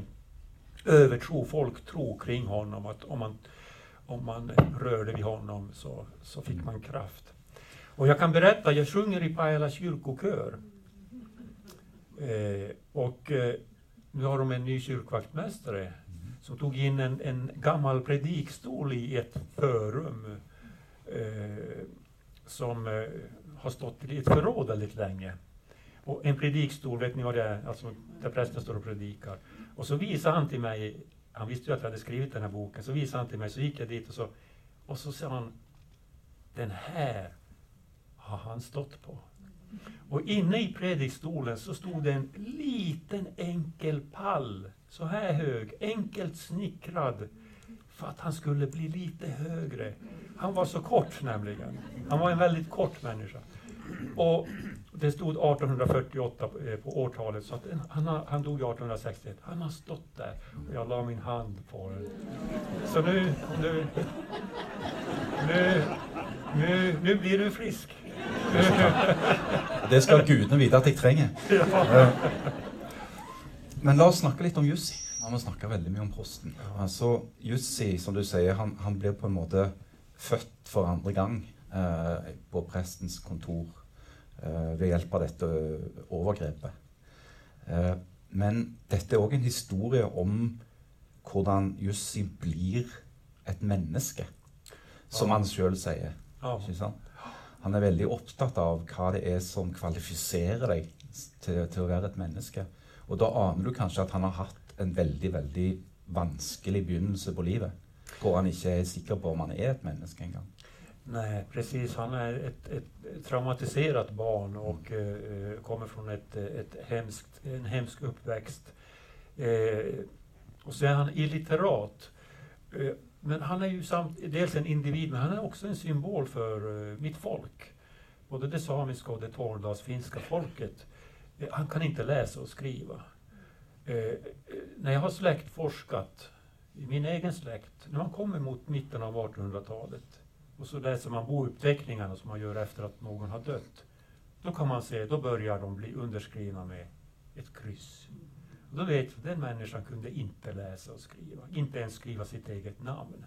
övertro, folktro kring honom. Att om man, om man rörde vid honom så, så fick man kraft. Och jag kan berätta, jag sjunger i Pajala kyrkokör. Eh, och eh, nu har de en ny kyrkvaktmästare som tog in en, en gammal predikstol i ett förrum eh, som eh, har stått i ett förråd väldigt länge. Och en predikstol, vet ni vad det är? Alltså där prästen står och predikar. Och så visade han till mig, han visste ju att jag hade skrivit den här boken, så visade han till mig, så gick jag dit och så, och så sa han, den här har han stått på. Och inne i predikstolen så stod det en liten enkel pall, så här hög, enkelt snickrad, för att han skulle bli lite högre. Han var så kort nämligen. Han var en väldigt kort människa. Och det stod 1848 på, eh, på årtalet, så att han, han dog 1861. Han har stått där och jag la min hand på den. Så nu, nu, nu, nu, nu blir du frisk. Det skal gudene vite at jeg trenger. Men la oss snakke litt om Jussi. Han har snakka veldig mye om posten. Altså, Jussi, som du sier, han, han blir på en måte født for andre gang eh, på prestens kontor eh, ved hjelp av dette overgrepet. Eh, men dette er òg en historie om hvordan Jussi blir et menneske, som han sjøl sier. Ikke sant? Han er veldig opptatt av hva det er som kvalifiserer deg til, til, å være et menneske. Og da aner du kanskje at han har hatt en veldig, veldig vanskelig begynnelse på livet. Hvor han ikke er sikker på om han är et menneske engang. Nej, precis. Han är ett, ett traumatiserat barn och uh, kommer från ett, ett hemskt, en hemsk uppväxt. Uh, och så är han illiterat. Uh, men han är ju samt, dels en individ, men han är också en symbol för uh, mitt folk. Både det samiska och det tornedalsfinska folket. Uh, han kan inte läsa och skriva. Uh, när jag har släktforskat i min egen släkt, när man kommer mot mitten av 1800-talet och så läser man bouppteckningarna som man gör efter att någon har dött. Då kan man se, då börjar de bli underskrivna med ett kryss. Och då vet vi att den människan kunde inte läsa och skriva, inte ens skriva sitt eget namn.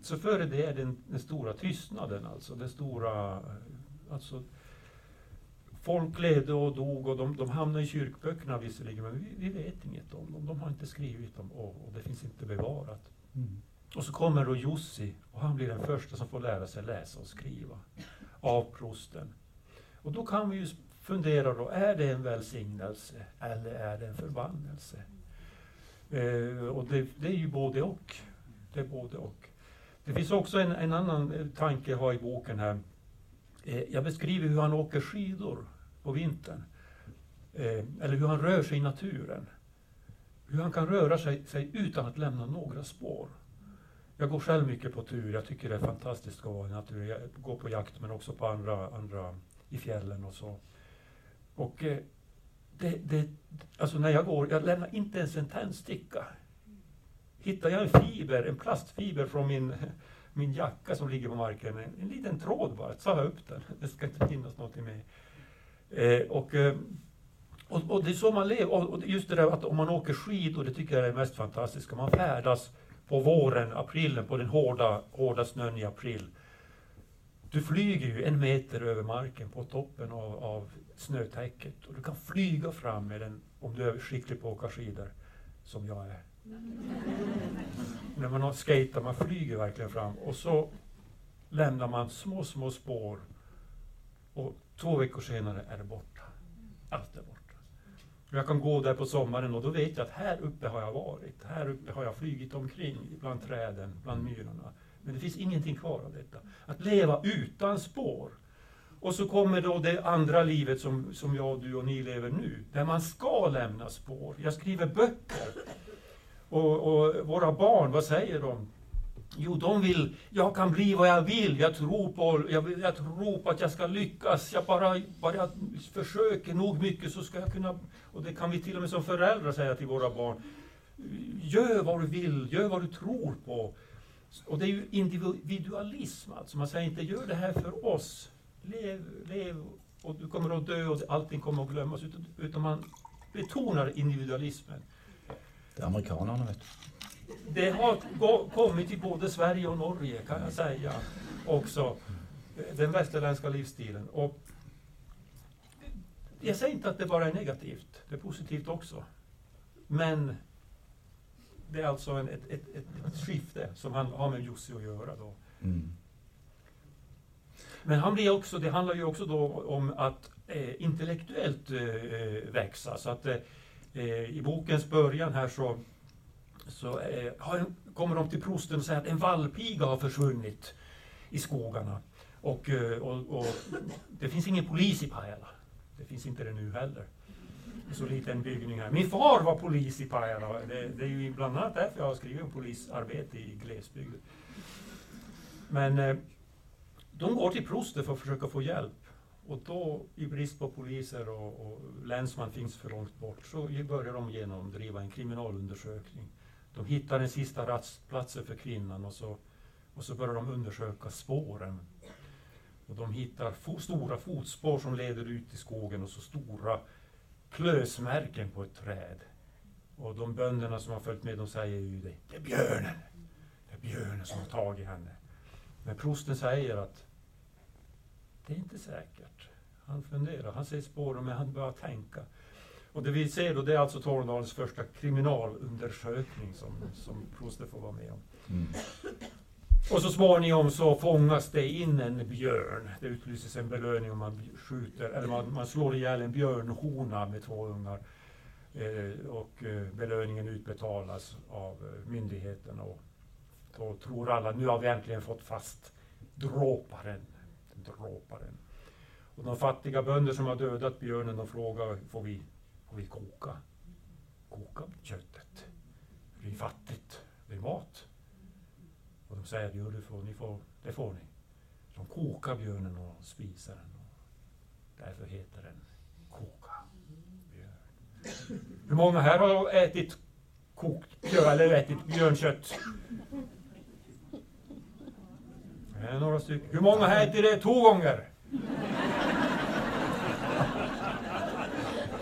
Så före det är den, den stora tystnaden, alltså den stora... Alltså, folk levde och dog och de, de hamnade i kyrkböckerna visserligen, men vi, vi vet inget om dem. De har inte skrivit dem och, och det finns inte bevarat. Mm. Och så kommer då Jussi och han blir den första som får lära sig läsa och skriva av prosten. Och då kan vi ju fundera då, är det en välsignelse eller är det en förbannelse? Eh, och det, det, är ju både och. Det är både och. Det finns också en, en annan tanke jag har i boken här. Eh, jag beskriver hur han åker skidor på vintern. Eh, eller hur han rör sig i naturen. Hur han kan röra sig, sig utan att lämna några spår. Jag går själv mycket på tur. Jag tycker det är fantastiskt att vara i naturen. Jag går på jakt men också på andra, andra i fjällen och så. Och eh, det, det, alltså när jag går, jag lämnar inte ens en tändsticka hittar jag en fiber, en plastfiber från min, min jacka som ligger på marken. En, en liten tråd bara, så jag upp den. Det ska inte finnas någonting med. Eh, och, eh, och, och, det är så man lever. Och, och just det där att om man åker skidor, det tycker jag är det mest fantastiska. Man färdas på våren, aprilen, på den hårda, hårda snön i april. Du flyger ju en meter över marken på toppen av, av snötäcket och du kan flyga fram med den om du är skicklig på att åka skidor, som jag är. När man har skater, man flyger verkligen fram och så lämnar man små, små spår och två veckor senare är det borta. Allt är borta. Jag kan gå där på sommaren och då vet jag att här uppe har jag varit. Här uppe har jag flugit omkring bland träden, bland myrorna. Men det finns ingenting kvar av detta. Att leva utan spår. Och så kommer då det andra livet som, som jag, du och ni lever nu, där man ska lämna spår. Jag skriver böcker. Och, och våra barn, vad säger de? Jo, de vill, jag kan bli vad jag vill, jag tror på, jag, jag tror på att jag ska lyckas. Jag bara, bara jag försöker nog mycket så ska jag kunna, och det kan vi till och med som föräldrar säga till våra barn. Gör vad du vill, gör vad du tror på. Och det är ju individualism, alltså. Man säger inte gör det här för oss. Lev, lev och du kommer att dö och allting kommer att glömmas. Utan, utan man betonar individualismen. Det är amerikanerna, vet du. Det har kommit till både Sverige och Norge, kan jag säga, också. Den västerländska livsstilen. Och jag säger inte att det bara är negativt, det är positivt också. Men det är alltså en, ett, ett, ett, ett skifte som han har med Jussi att göra. Då. Mm. Men han blir också, det handlar ju också då om att eh, intellektuellt eh, eh växa. Så att eh, eh, i bokens början här så, så eh, har, kommer de till prosten och säger att en vallpiga har försvunnit i skogarna. Och, eh, och, och det finns ingen polis i Pajala. Det finns inte det nu heller så liten byggning här. Min far var polis i Pajala. Det, det är ju bland annat därför jag har skrivit om polisarbete i glesbygden. Men eh, de går till prosten för att försöka få hjälp. Och då, i brist på poliser och, och länsman finns för långt bort, så börjar de genomdriva en kriminalundersökning. De hittar den sista rastplatsen för kvinnan och så, och så börjar de undersöka spåren. Och de hittar fo stora fotspår som leder ut i skogen och så stora klösmärken på ett träd. Och de bönderna som har följt med, de säger ju det. Det är björnen. Det är björnen som har tagit henne. Men prosten säger att det är inte säkert. Han funderar, han ser spåren, men han börjar tänka. Och det vi ser då, det är alltså Tornedalens första kriminalundersökning som, som prosten får vara med om. Mm. Och så småningom så fångas det in en björn. Det utlyses en belöning om man skjuter, eller man, man slår ihjäl en björnhona med två ungar. Eh, och eh, belöningen utbetalas av eh, myndigheten och då tror alla, nu har vi äntligen fått fast dråparen dråparen. Och de fattiga bönder som har dödat björnen, de frågar, får vi, får vi koka? Koka köttet? Det är fattigt, det är mat. Och de säger, jo det får, ni får, det får ni. De kokar björnen och spisar den. Och därför heter den koka björn. Hur många här har ätit kokt björn, eller ätit björnkött? Är några stycken. Hur många ätit det två gånger?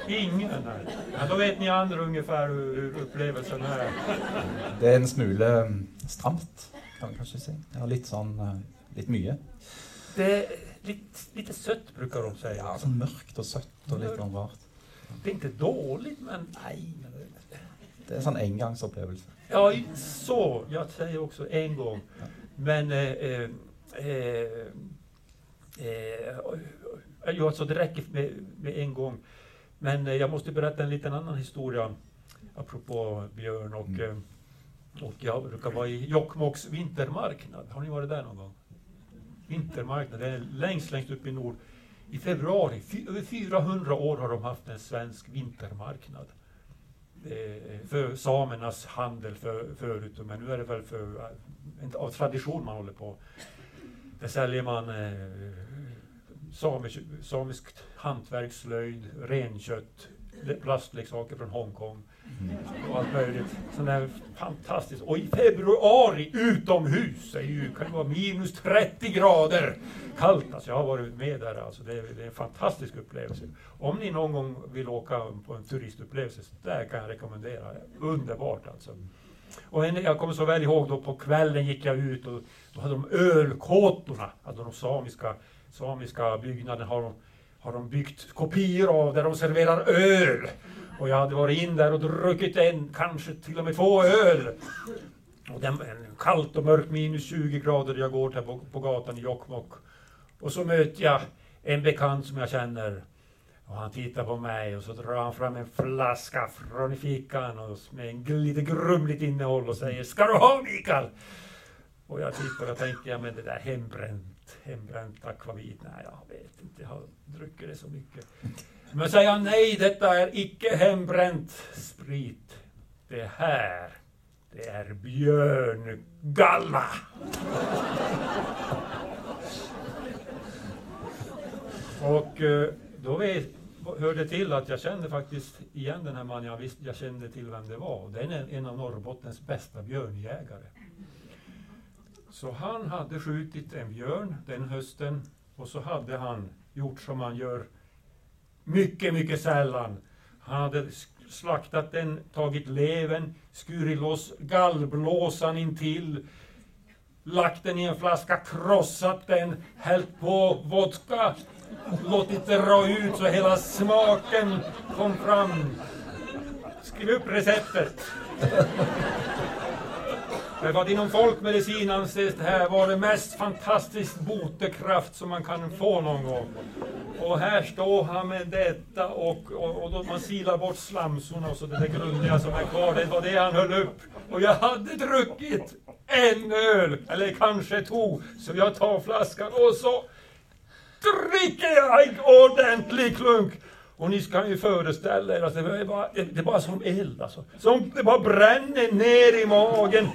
Ingen? Ja, då vet ni andra ungefär hur, hur upplevelsen är. Det är en smula mm, stramt kan man kanske säga. Ja, lite sån, uh, lite mycket. Det är lite, lite sött brukar de säga. Ja, mörkt och sött och lite rart. Det är inte dåligt men... Nej, det, är en sån engangsupplevelse. Ja, så. Jag säger också en gång. Men... Eh, eh, eh, eh, alltså det räcker med, med en gång. Men eh, jag måste berätta en liten annan historia apropå Björn och mm. Eh, och jag brukar vara i Jokkmokks vintermarknad. Har ni varit där någon gång? Vintermarknad, det är längst, längst upp i nord. I februari, över 400 år har de haft en svensk vintermarkad. För samernas handel för, förut, men nu är det väl för, av tradition man håller på. Där säljer man eh, samisk, samiskt hantverkslöjd, renkött, plastleksaker från Hongkong. Och allt möjligt. Sån där fantastiskt. Och i februari utomhus, det ju, kan det vara minus 30 grader kallt. Alltså jag har varit med där, alltså det, är, det är en fantastisk upplevelse. Om ni någon gång vill åka på en turistupplevelse, där kan jag rekommendera. Underbart alltså. Och en, jag kommer så väl ihåg då på kvällen gick jag ut och då hade de ölkåtorna, alltså de samiska, samiska byggnaderna har de, har de byggt kopior av där de serverar öl. Och jag hade varit in där och druckit en, kanske till och med två öl. Och den, kallt och mörkt minus 20 grader jag går där på, på gatan i Jokkmokk. Och så möter jag en bekant som jag känner. Och han tittar på mig och så drar han fram en flaska från fickan och med en lite grumligt innehåll och säger Ska du ha Mikael? Och jag tittar och tänker, ja men det där hembränt, hembränt akvavit, nej jag vet inte, jag har druckit det så mycket. Men säger han, nej detta är icke hembränt sprit. Det här, det är björngalla. Och eh, då vet, hörde till att jag kände faktiskt igen den här mannen. Jag, visste, jag kände till vem det var. Det är en av Norrbottens bästa björnjägare. Så han hade skjutit en björn den hösten och så hade han gjort som man gör mycket, mycket sällan. Han hade slaktat den, tagit levern, skurit loss gallblåsan intill, lagt den i en flaska, krossat den, hällt på vodka, låtit det dra ut så hela smaken kom fram. Skriv upp receptet. Därför att inom folkmedicin anses det här vara det mest fantastiskt botekraft som man kan få någon gång. Och här står han med detta och, och, och då man silar bort slamsorna och så det där grundliga som är kvar, det var det han höll upp. Och jag hade druckit en öl, eller kanske två, så jag tar flaskan och så dricker jag en ordentlig klunk. Och ni ska ju föreställa er att det är bara, det är bara som eld alltså. Som det bara bränner ner i magen,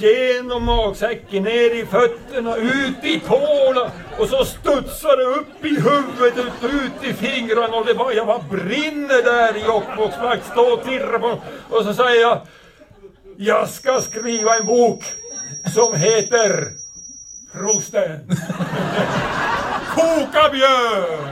genom magsäcken, ner i fötterna, ut i tårna. Och så studsar det upp i huvudet, ut i fingrarna och det bara, jag bara brinner där i Jokkmokks Står och tirrar på Och så säger jag, jag ska skriva en bok som heter Prosten. Koka björn!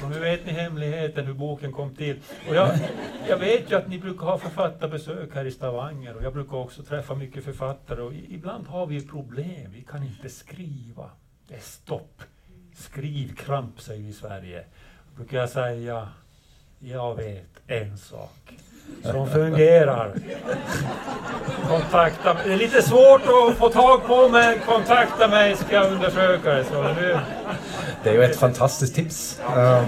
Så nu vet ni hemligheten hur boken kom till. Och jag, jag vet ju att ni brukar ha författarbesök här i Stavanger och jag brukar också träffa mycket författare och ibland har vi problem. Vi kan inte skriva. Det är stopp. Skrivkramp säger vi i Sverige. Då brukar jag säga, jag vet en sak som fungerar. Kontakta mig. Det är lite svårt att få tag på men kontakta mig ska jag undersöka det. Så nu... Det är ju ett fantastiskt tips. Uh,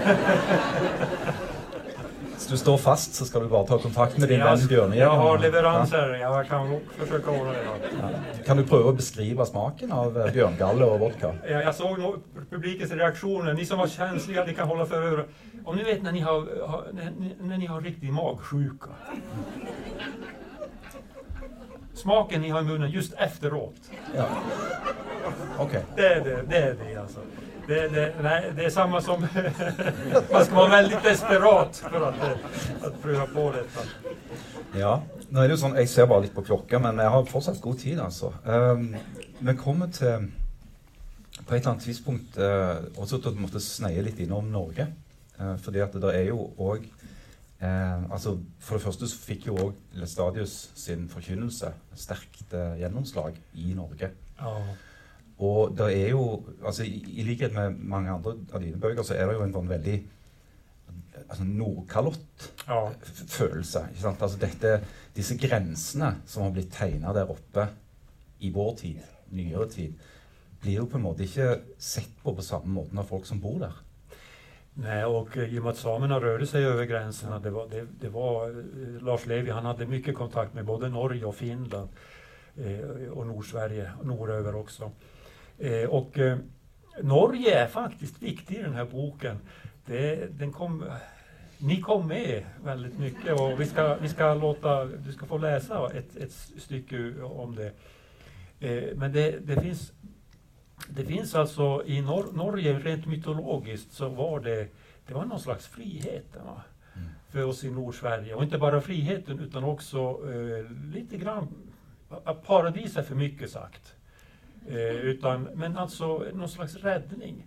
så du står fast så ska du bara ta kontakt med din vän Björn. Jag har leveranser, ja. jag kan försöka ordna det. Ja. Kan du pröva att beskriva smaken av eh, björngalle och vodka? Ja, jag såg nog publikens reaktioner. Ni som var känsliga, ni kan hålla för öronen. Om ni vet när ni har, har när, när ni har riktig magsjuka. Smaken ni har i munnen just efteråt. Ja. Okay. Det är det, det är det alltså. Det, det, nej, det är samma som... man ska vara väldigt desperat för att, att pröva på detta. Ja, nu är det sånn, jeg ser bare litt på klokka, men jeg har fortsatt god tid, altså. Um, vi kommer til På et eller annet tidspunkt uh, også til å måtte sneie litt innom Norge. Uh, fordi at det er jo òg uh, altså For det første så fikk jo òg Lestadius sin forkynnelse sterkt uh, gjennomslag i Norge. Ja. Og det er jo altså i, i, likhet med mange andre av dine bøker, så er det jo en sånn veldig altså Nordkalott-følelse. Ja. Altså dette, disse grensene som har blitt tegna der oppe i vår tid, nyere tid, blir jo på en måte ikke sett på på samme måten av folk som bor der. Nej, och i och med att samerna rörde sig över gränserna, det var, det, det var eh, Lars Levi, han hade mycket kontakt med både Norge och Finland eh, och Nordsverige, norröver också. Eh, och eh, Norge är faktiskt viktig i den här boken. Det, den kom, ni kom med väldigt mycket och vi ska, vi ska låta, du ska få läsa ett, ett stycke om det. Eh, men det, det finns det finns alltså i Nor Norge, rent mytologiskt, så var det, det var någon slags frihet va? Mm. för oss i Nordsverige. Och inte bara friheten utan också eh, lite grann, paradis är för mycket sagt. Eh, utan, men alltså någon slags räddning.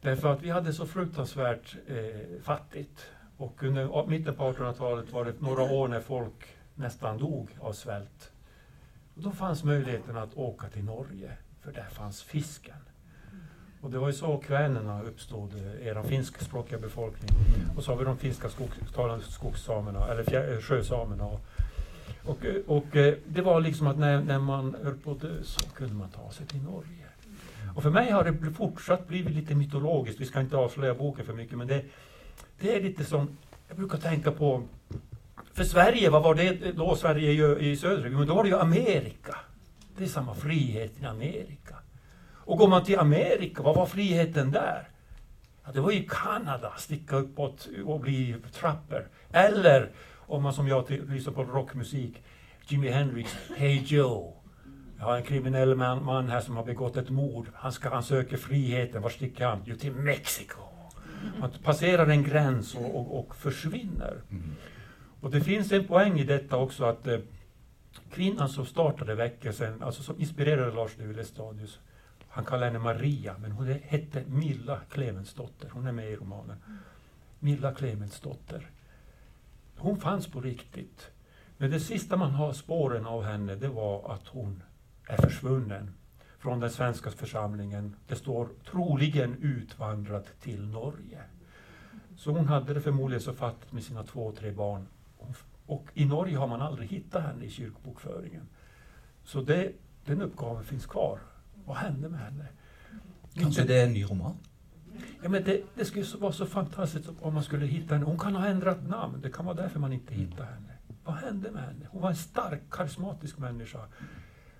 Därför att vi hade så fruktansvärt eh, fattigt. Och under mitten på 1800-talet var det några år när folk nästan dog av svält. Och då fanns möjligheten att åka till Norge, för där fanns fisken. Och det var ju så kvänerna uppstod, eh, er finskspråkiga befolkning. Och så har vi de finska skogstalande skogssamerna, eller fjär, eh, sjösamerna. Och, och, eh, och, det var liksom att när, när man höll på att dö så kunde man ta sig till Norge. Och för mig har det fortsatt blivit lite mytologiskt. Vi ska inte avslöja boken för mycket, men det, det är lite som, jag brukar tänka på, för Sverige, vad var det då Sverige i södra Men då var det ju Amerika. Det är samma frihet i Amerika. Och går man till Amerika, vad var friheten där? Ja, det var ju Kanada, sticka uppåt och bli trappor. Eller, om man som jag lyssnar på rockmusik, Jimi Hendrix, Hey Joe. Jag har en kriminell man, man, här som har begått ett mord. Han, ska, han söker friheten. Var sticker han? Jo, till Mexiko. Man passerar en gräns och, och, och försvinner. Mm. Och det finns en poäng i detta också att eh, kvinnan som startade väckelsen, alltså som inspirerade Lars de Lestadius, han kallar henne Maria, men hon hette Milla Clemensdotter. Hon är med i romanen. Milla Clemensdotter. Hon fanns på riktigt. Men det sista man har spåren av henne, det var att hon är försvunnen från den svenska församlingen. Det står troligen utvandrat till Norge. Så hon hade det förmodligen så fattigt med sina två, tre barn. Och i Norge har man aldrig hittat henne i kyrkobokföringen. Så det, den uppgaven finns kvar. Vad hände med henne? Kanske det är en ny roman? Ja, men det, det skulle vara så fantastiskt om man skulle hitta henne. Hon kan ha ändrat namn. Det kan vara därför man inte hittar henne. Vad hände med henne? Hon var en stark, karismatisk människa.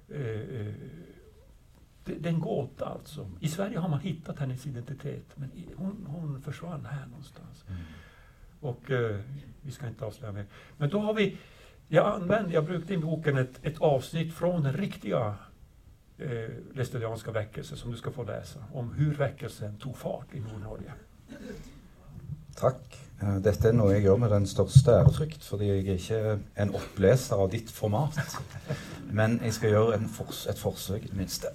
Eh, eh, det, det är en gåta alltså. I Sverige har man hittat hennes identitet, men hon, hon försvann här någonstans. Mm. Och eh, vi ska inte avslöja mer. Men då har vi, jag använde, jag brukade i boken ett, ett avsnitt från den riktiga eh, Lestadianska väckelsen som du ska få läsa, om hur väckelsen tog fart i Nordnorge. Tack. Eh, detta dette er noe jeg gjør med den største ærefrykt, fordi jeg er ikke en oppleser av ditt format. Men jeg skal gjøre fors et forsøk, i det minste.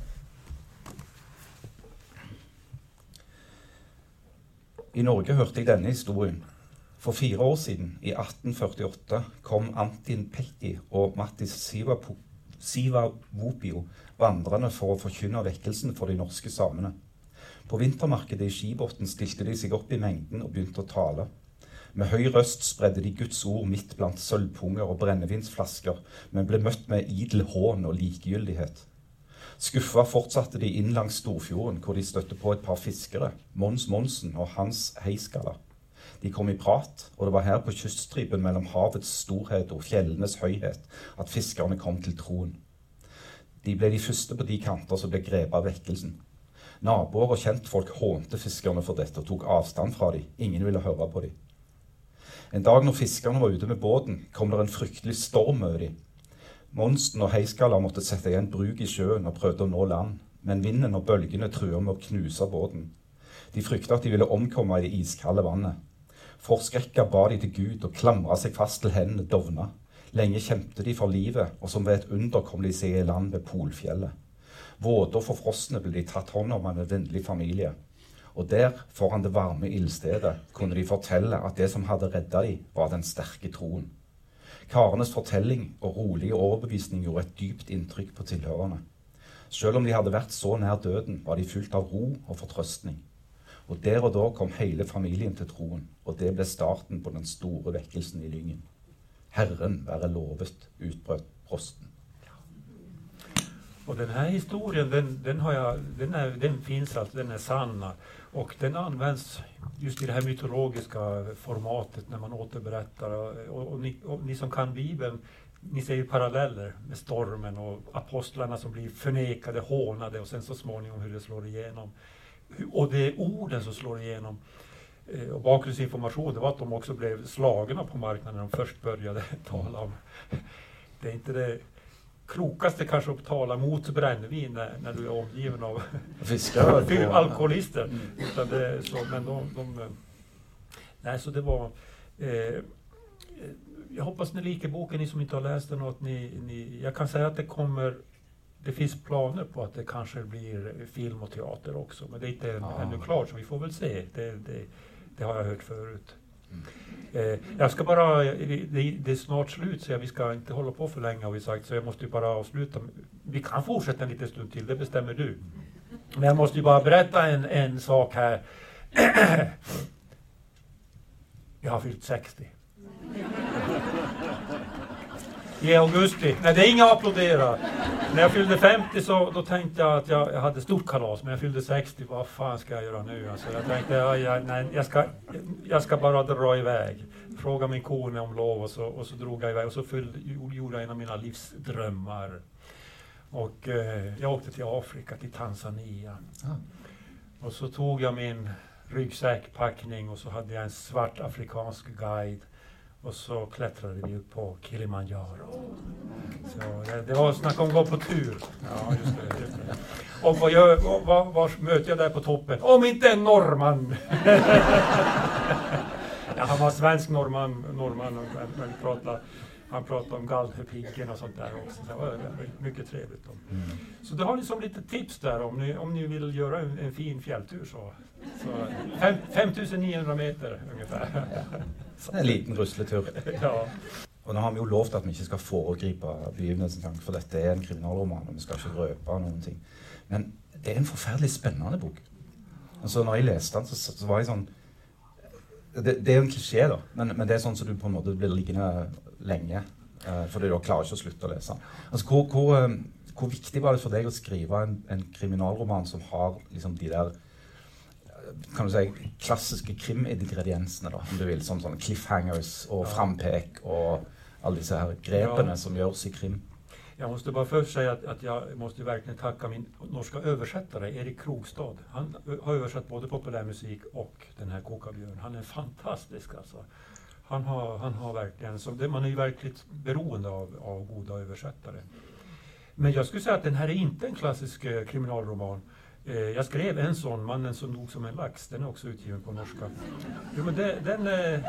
I Norge hørte jeg denne historien. For fire år siden, i 1848, kom Antin Pekki og Mattis Sivavopio vandrende for å forkynne vekkelsen for de norske samene. På vintermarkedet i Skibotn stilte de seg opp i mengden og begynte å tale. Med høy røst spredde de Guds ord midt blant sølvpunger og brennevinsflasker, men ble møtt med idel hån og likegyldighet. Skuffa fortsatte de inn langs Storfjorden, hvor de støtte på et par fiskere, Mons Monsen og Hans Heiskala. De kom i prat, og det var her på kyststripen mellom havets storhet og fjellenes høyhet at fiskerne kom til troen. De ble de første på de kanter som ble grepet av vekkelsen. Naboer og kjentfolk hånte fiskerne for dette og tok avstand fra dem. Ingen ville høre på dem. En dag når fiskerne var ute med båten, kom det en fryktelig storm over dem. Monsten og Heiskala måtte sette igjen bruk i sjøen og prøvde å nå land, men vinden og bølgene trua med å knuse båten. De frykta at de ville omkomme i det iskalde vannet. Forskrekka ba de til Gud og klamra seg fast til hendene dovna. Lenge kjempet de for livet, og som ved et under kom de seg i land ved Polfjellet. Våte og forfrosne ble de tatt hånd om av en vennlig familie. Og der, foran det varme ildstedet, kunne de fortelle at det som hadde redda dem, var den sterke troen. Karenes fortelling og rolige overbevisning gjorde et dypt inntrykk på tilhørerne. Selv om de hadde vært så nær døden, var de fylt av ro og fortrøstning. Og der og da kom hele familien til troen, og det ble starten på den store vekkelsen i Lyngen. Herren være lovet, utbrøt prosten. Och den här historien den, den, har jag, den, är, den finns alltså, den är sann. Och den används just i det här mytologiska formatet när man återberättar. Och, och, ni, och ni som kan Bibeln, ni ser ju paralleller med stormen och apostlarna som blir förnekade, hånade och sen så småningom hur det slår igenom. Och det är orden som slår igenom. Eh, och bakgrundsinformation det var att de också blev slagna på marknaden när de först började tala om. Det är inte det klokaste kanske att tala mot brännvin när, när du är omgiven av Fiskar alkoholister. Mm. Utan det, så, men de, de, nej, så det var... Eh, jag hoppas ni liker boken, ni som inte har läst den. Att ni, ni, jag kan säga att det kommer det finns planer på att det kanske blir film och teater också, men det är inte ja. ännu klart, så vi får väl se. Det, det, det har jag hört förut. Eh, jag ska bara, eh, det, det, är snart slut så vi ska inte hålla på för länge har vi sagt, så jag måste ju bara avsluta. Vi kan fortsätta en liten stund till, det bestämmer du. Men jag måste ju bara berätta en, en sak här. jag har fyllt 60 i augusti. Nej, det är inga applådera. När jag fyllde 50 så då tänkte jag att jag, jag hade stort kalas, men jag fyllde 60, vad fan ska jag göra nu? Alltså, jag tänkte, ja, jag, nej, jag, ska, jag ska bara dra iväg. Fråga min kone om lov och så, och så drog jag iväg och så fyllde, gjorde jag en av mina livsdrömmar. Och eh, jag åkte till Afrika, till Tanzania. Ah. Och så tog jag min ryggsäckpackning och så hade jag en svart afrikansk guide och så klättrade vi upp på Kilimanjaro. Så det, det var snack om att gå på tur. Ja, just det, just det. Och vad, gör, vad, vad möter jag där på toppen? Om inte en norrman! ja, han var svensk norrman, norrman men, pratade, han pratade om Galdhöpiggen och sånt där också. Så det var mycket trevligt. Mm. Så det har ni som lite tips där om ni, om ni vill göra en, en fin fjälltur. Så, så 5900 meter ungefär. En liten rusletur. Ja. Og nå har vi jo lovt at vi ikke skal foregripe begivenhetsens for dette er en kriminalroman. og vi skal ikke røpe noen ting. Men det er en forferdelig spennende bok. Altså, når jeg leste den, så, så var jeg sånn det, det, er en klisjé, da, men, men, det er sånn som du på en måte blir liggende lenge. Eh, fordi du klarer ikke å slutte å lese den. Altså, hvor, hvor, eh, hvor, viktig var det for deg å skrive en, en kriminalroman som har liksom, de der kan du si, klassiske krimingrediensene, da, om du vil, som sånne cliffhangers och frampek och alla dessa här grepen ja. som görs i krim. Jag måste bara först säga att, att, jag måste verkligen tacka min norska översättare Erik Krogstad. Han har översatt både populärmusik och den här Kokabjörn. Han är fantastisk alltså. Han har, han har verkligen, så det, man är ju verkligt beroende av, av goda översättare. Men jag skulle säga att den här är inte en klassisk eh, kriminalroman. Eh, jag skrev en sån, Mannen som dog som en lax. Den är också utgiven på norska. Jo, men det, den, eh,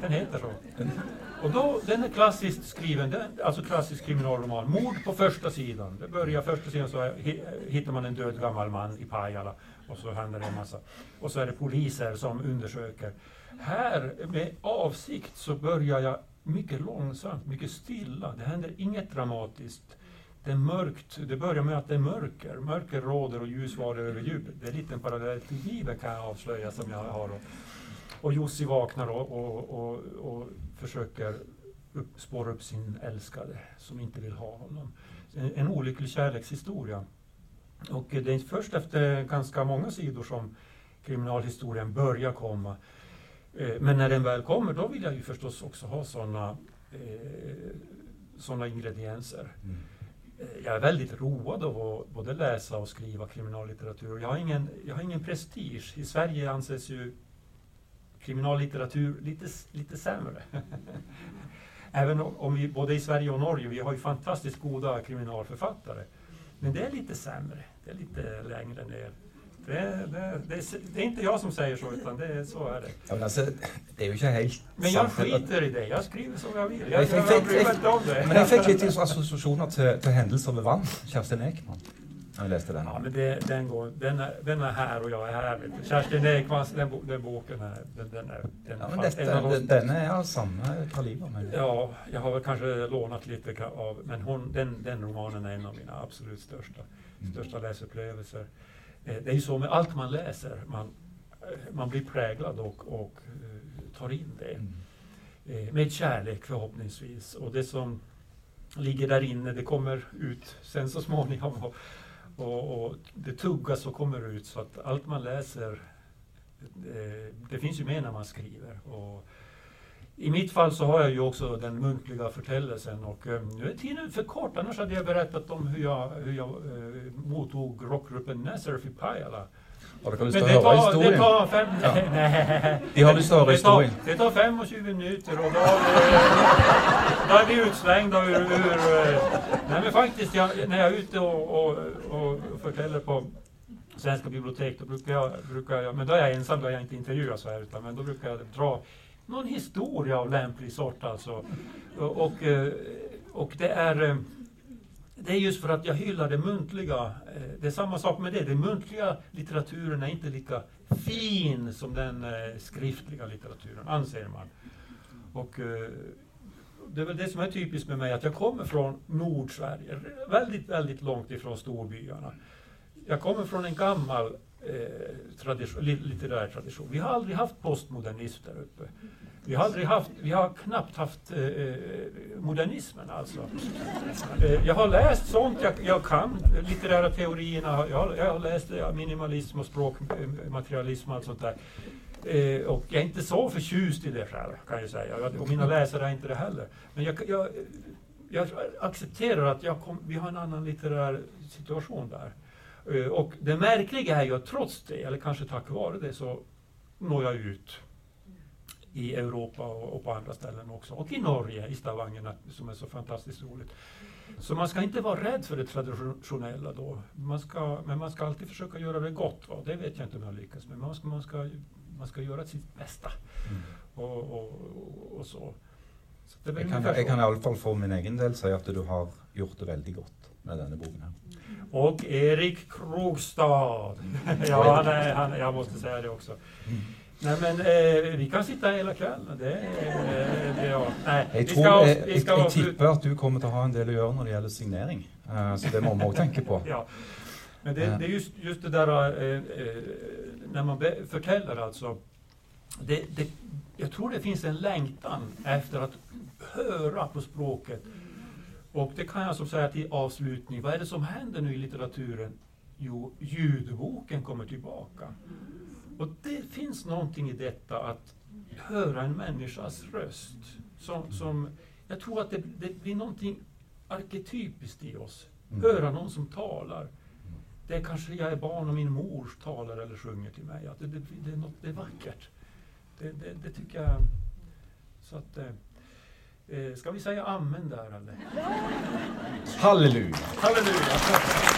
den heter så. Och då, den är klassiskt skriven, den, alltså klassisk kriminalroman. Mord på första sidan. Det börjar första sidan så hittar man en död gammal man i Pajala. Och så händer det en massa. Och så är det poliser som undersöker. Här, med avsikt, så börjar jag mycket långsamt, mycket stilla. Det händer inget dramatiskt det är mörkt. Det börjar med att det är mörker. Mörker råder och ljus varar över djupet. Det är en liten parallell till livet kan jag avslöja som jag har. Och, och Jussi vaknar och, och, och, och försöker upp, spåra upp sin älskade som inte vill ha honom. En, en olycklig kärlekshistoria. Och det är först efter ganska många sidor som kriminalhistorien börjar komma. Eh, men när den väl kommer, då vill jag ju förstås också ha sådana eh, såna ingredienser. Mm. Eh, jag är väldigt road av att både läsa och skriva kriminallitteratur. Jag har ingen, jag har ingen prestige. I Sverige anses ju kriminallitteratur lite, lite sämre. Även om vi, både i Sverige och Norge, vi har ju fantastiskt goda kriminalförfattare. Men det är lite sämre, det är lite längre ner. Det, det, det, det, är inte jag som säger så, utan det, så är det. Ja, men alltså, det är ju helt Men jag skiter i det. Jag skriver som jag vill. Jag, jag, jag, jag bryr mig inte om det. Men jag fick lite associationer till, till Händelser vid vann, Kerstin Ekman. Jag läste den. Ja, men det, den, går, den, är, den är här och jag är här. Kerstin Ekmans, den, den boken är, den, den är, den, ja, men detta, den, den är av samma kaliber. Ja, jag har väl kanske lånat lite av, men hon, den, den romanen är en av mina absolut största, mm. största läsupplevelser. Eh, det är ju så med allt man läser, man, eh, man blir präglad och, och eh, tar in det. Mm. Med kärlek förhoppningsvis. Och det som ligger där inne, det kommer ut sen så småningom. Och, och, och det tuggas och kommer ut så att allt man läser, det, det finns ju med när man skriver. Och, i mitt fall så har jag ju också den muntliga förtällelsen och eh, nu är tiden för kort, annars hade jag berättat om hur jag, hur jag eh, mottog rockgruppen Nazareth i Pajala. Har det å høre tar, det historien? tar fem... Ja. Nej. De har Det tar, historien. det tar 25 minuter och då, då är vi utslängda ur... ur eh, nej men faktiskt, jag, när jag är ute och, och, och förtäller på Svenska bibliotek, då brukar jag, brukar jag, men då är jag ensam, då är jag inte intervjuad så här, utan, men då brukar jag dra någon historia av lämplig sort alltså. Och, eh, och, det är... Eh, det är just för att jag hyllar det muntliga. Eh, det är samma sak med det. Den muntliga litteraturen är inte lika fin som den skriftliga litteraturen, anser man. Och det är väl det som är typiskt med mig, att jag kommer från Nordsverige, väldigt, väldigt långt ifrån storbyarna. Jag kommer från en gammal eh, tradition, litterär tradition. Vi har aldrig haft postmodernism där uppe. Vi har, aldrig haft, vi har knappt haft eh, eh, modernismen alltså. Eh, jag har läst sånt, jag, jag kan litterära teorierna, jag har, jag har läst minimalism och språkmaterialism och allt sånt där. Eh, och jag är inte så förtjust i det själv, kan jag säga. Och mina läsare är inte det heller. Men jag, jag, jag accepterar att jag kom, vi har en annan litterär situation där. Eh, och det märkliga är ju att trots det, eller kanske tack vare det, så når jag ut i Europa och, och på andra ställen också. Och i Norge, i Stavanger, som är så fantastiskt roligt. Så man ska inte vara rädd för det traditionella då. Man ska, men man ska alltid försöka göra det gott. Va? Det vet jag inte om jag lyckas med. Men man ska, man ska, man ska göra sitt bästa. Mm. Och, og, og så. så det Jeg kan, ungefär jeg så. kan iallfall for min egen del si at du har gjort det veldig godt med denne boken. Och Erik Krogstad. ja, han är, han, jag måste säga det också. Nej men eh, vi kan sitta hela kvällen. Det, är- det, ja. Nej, vi tror, ska, jeg, avs- vi ska jeg avsluta. tipper at du kommer å ha en del å gjøre når det gjelder signering. Eh, så det må vi òg tenke på. Ja. Men det, det är just, just det där eh, eh, när man förtäller alltså. Det, det, jag tror det finns en längtan efter att höra på språket. Och det kan jag som säga till avslutning. Vad är det som händer nu i litteraturen? Jo, ljudboken kommer tillbaka. Och det finns någonting i detta att höra en människas röst. Som, som, jag tror att det, det blir någonting arketypiskt i oss. Mm. Höra någon som talar. Det är kanske jag är barn och min mor talar eller sjunger till mig. Att det, det, det, är, något, det är vackert. Det, det, det tycker jag. Så att, eh, eh, ska vi säga amen där eller? Halleluja! Halleluja!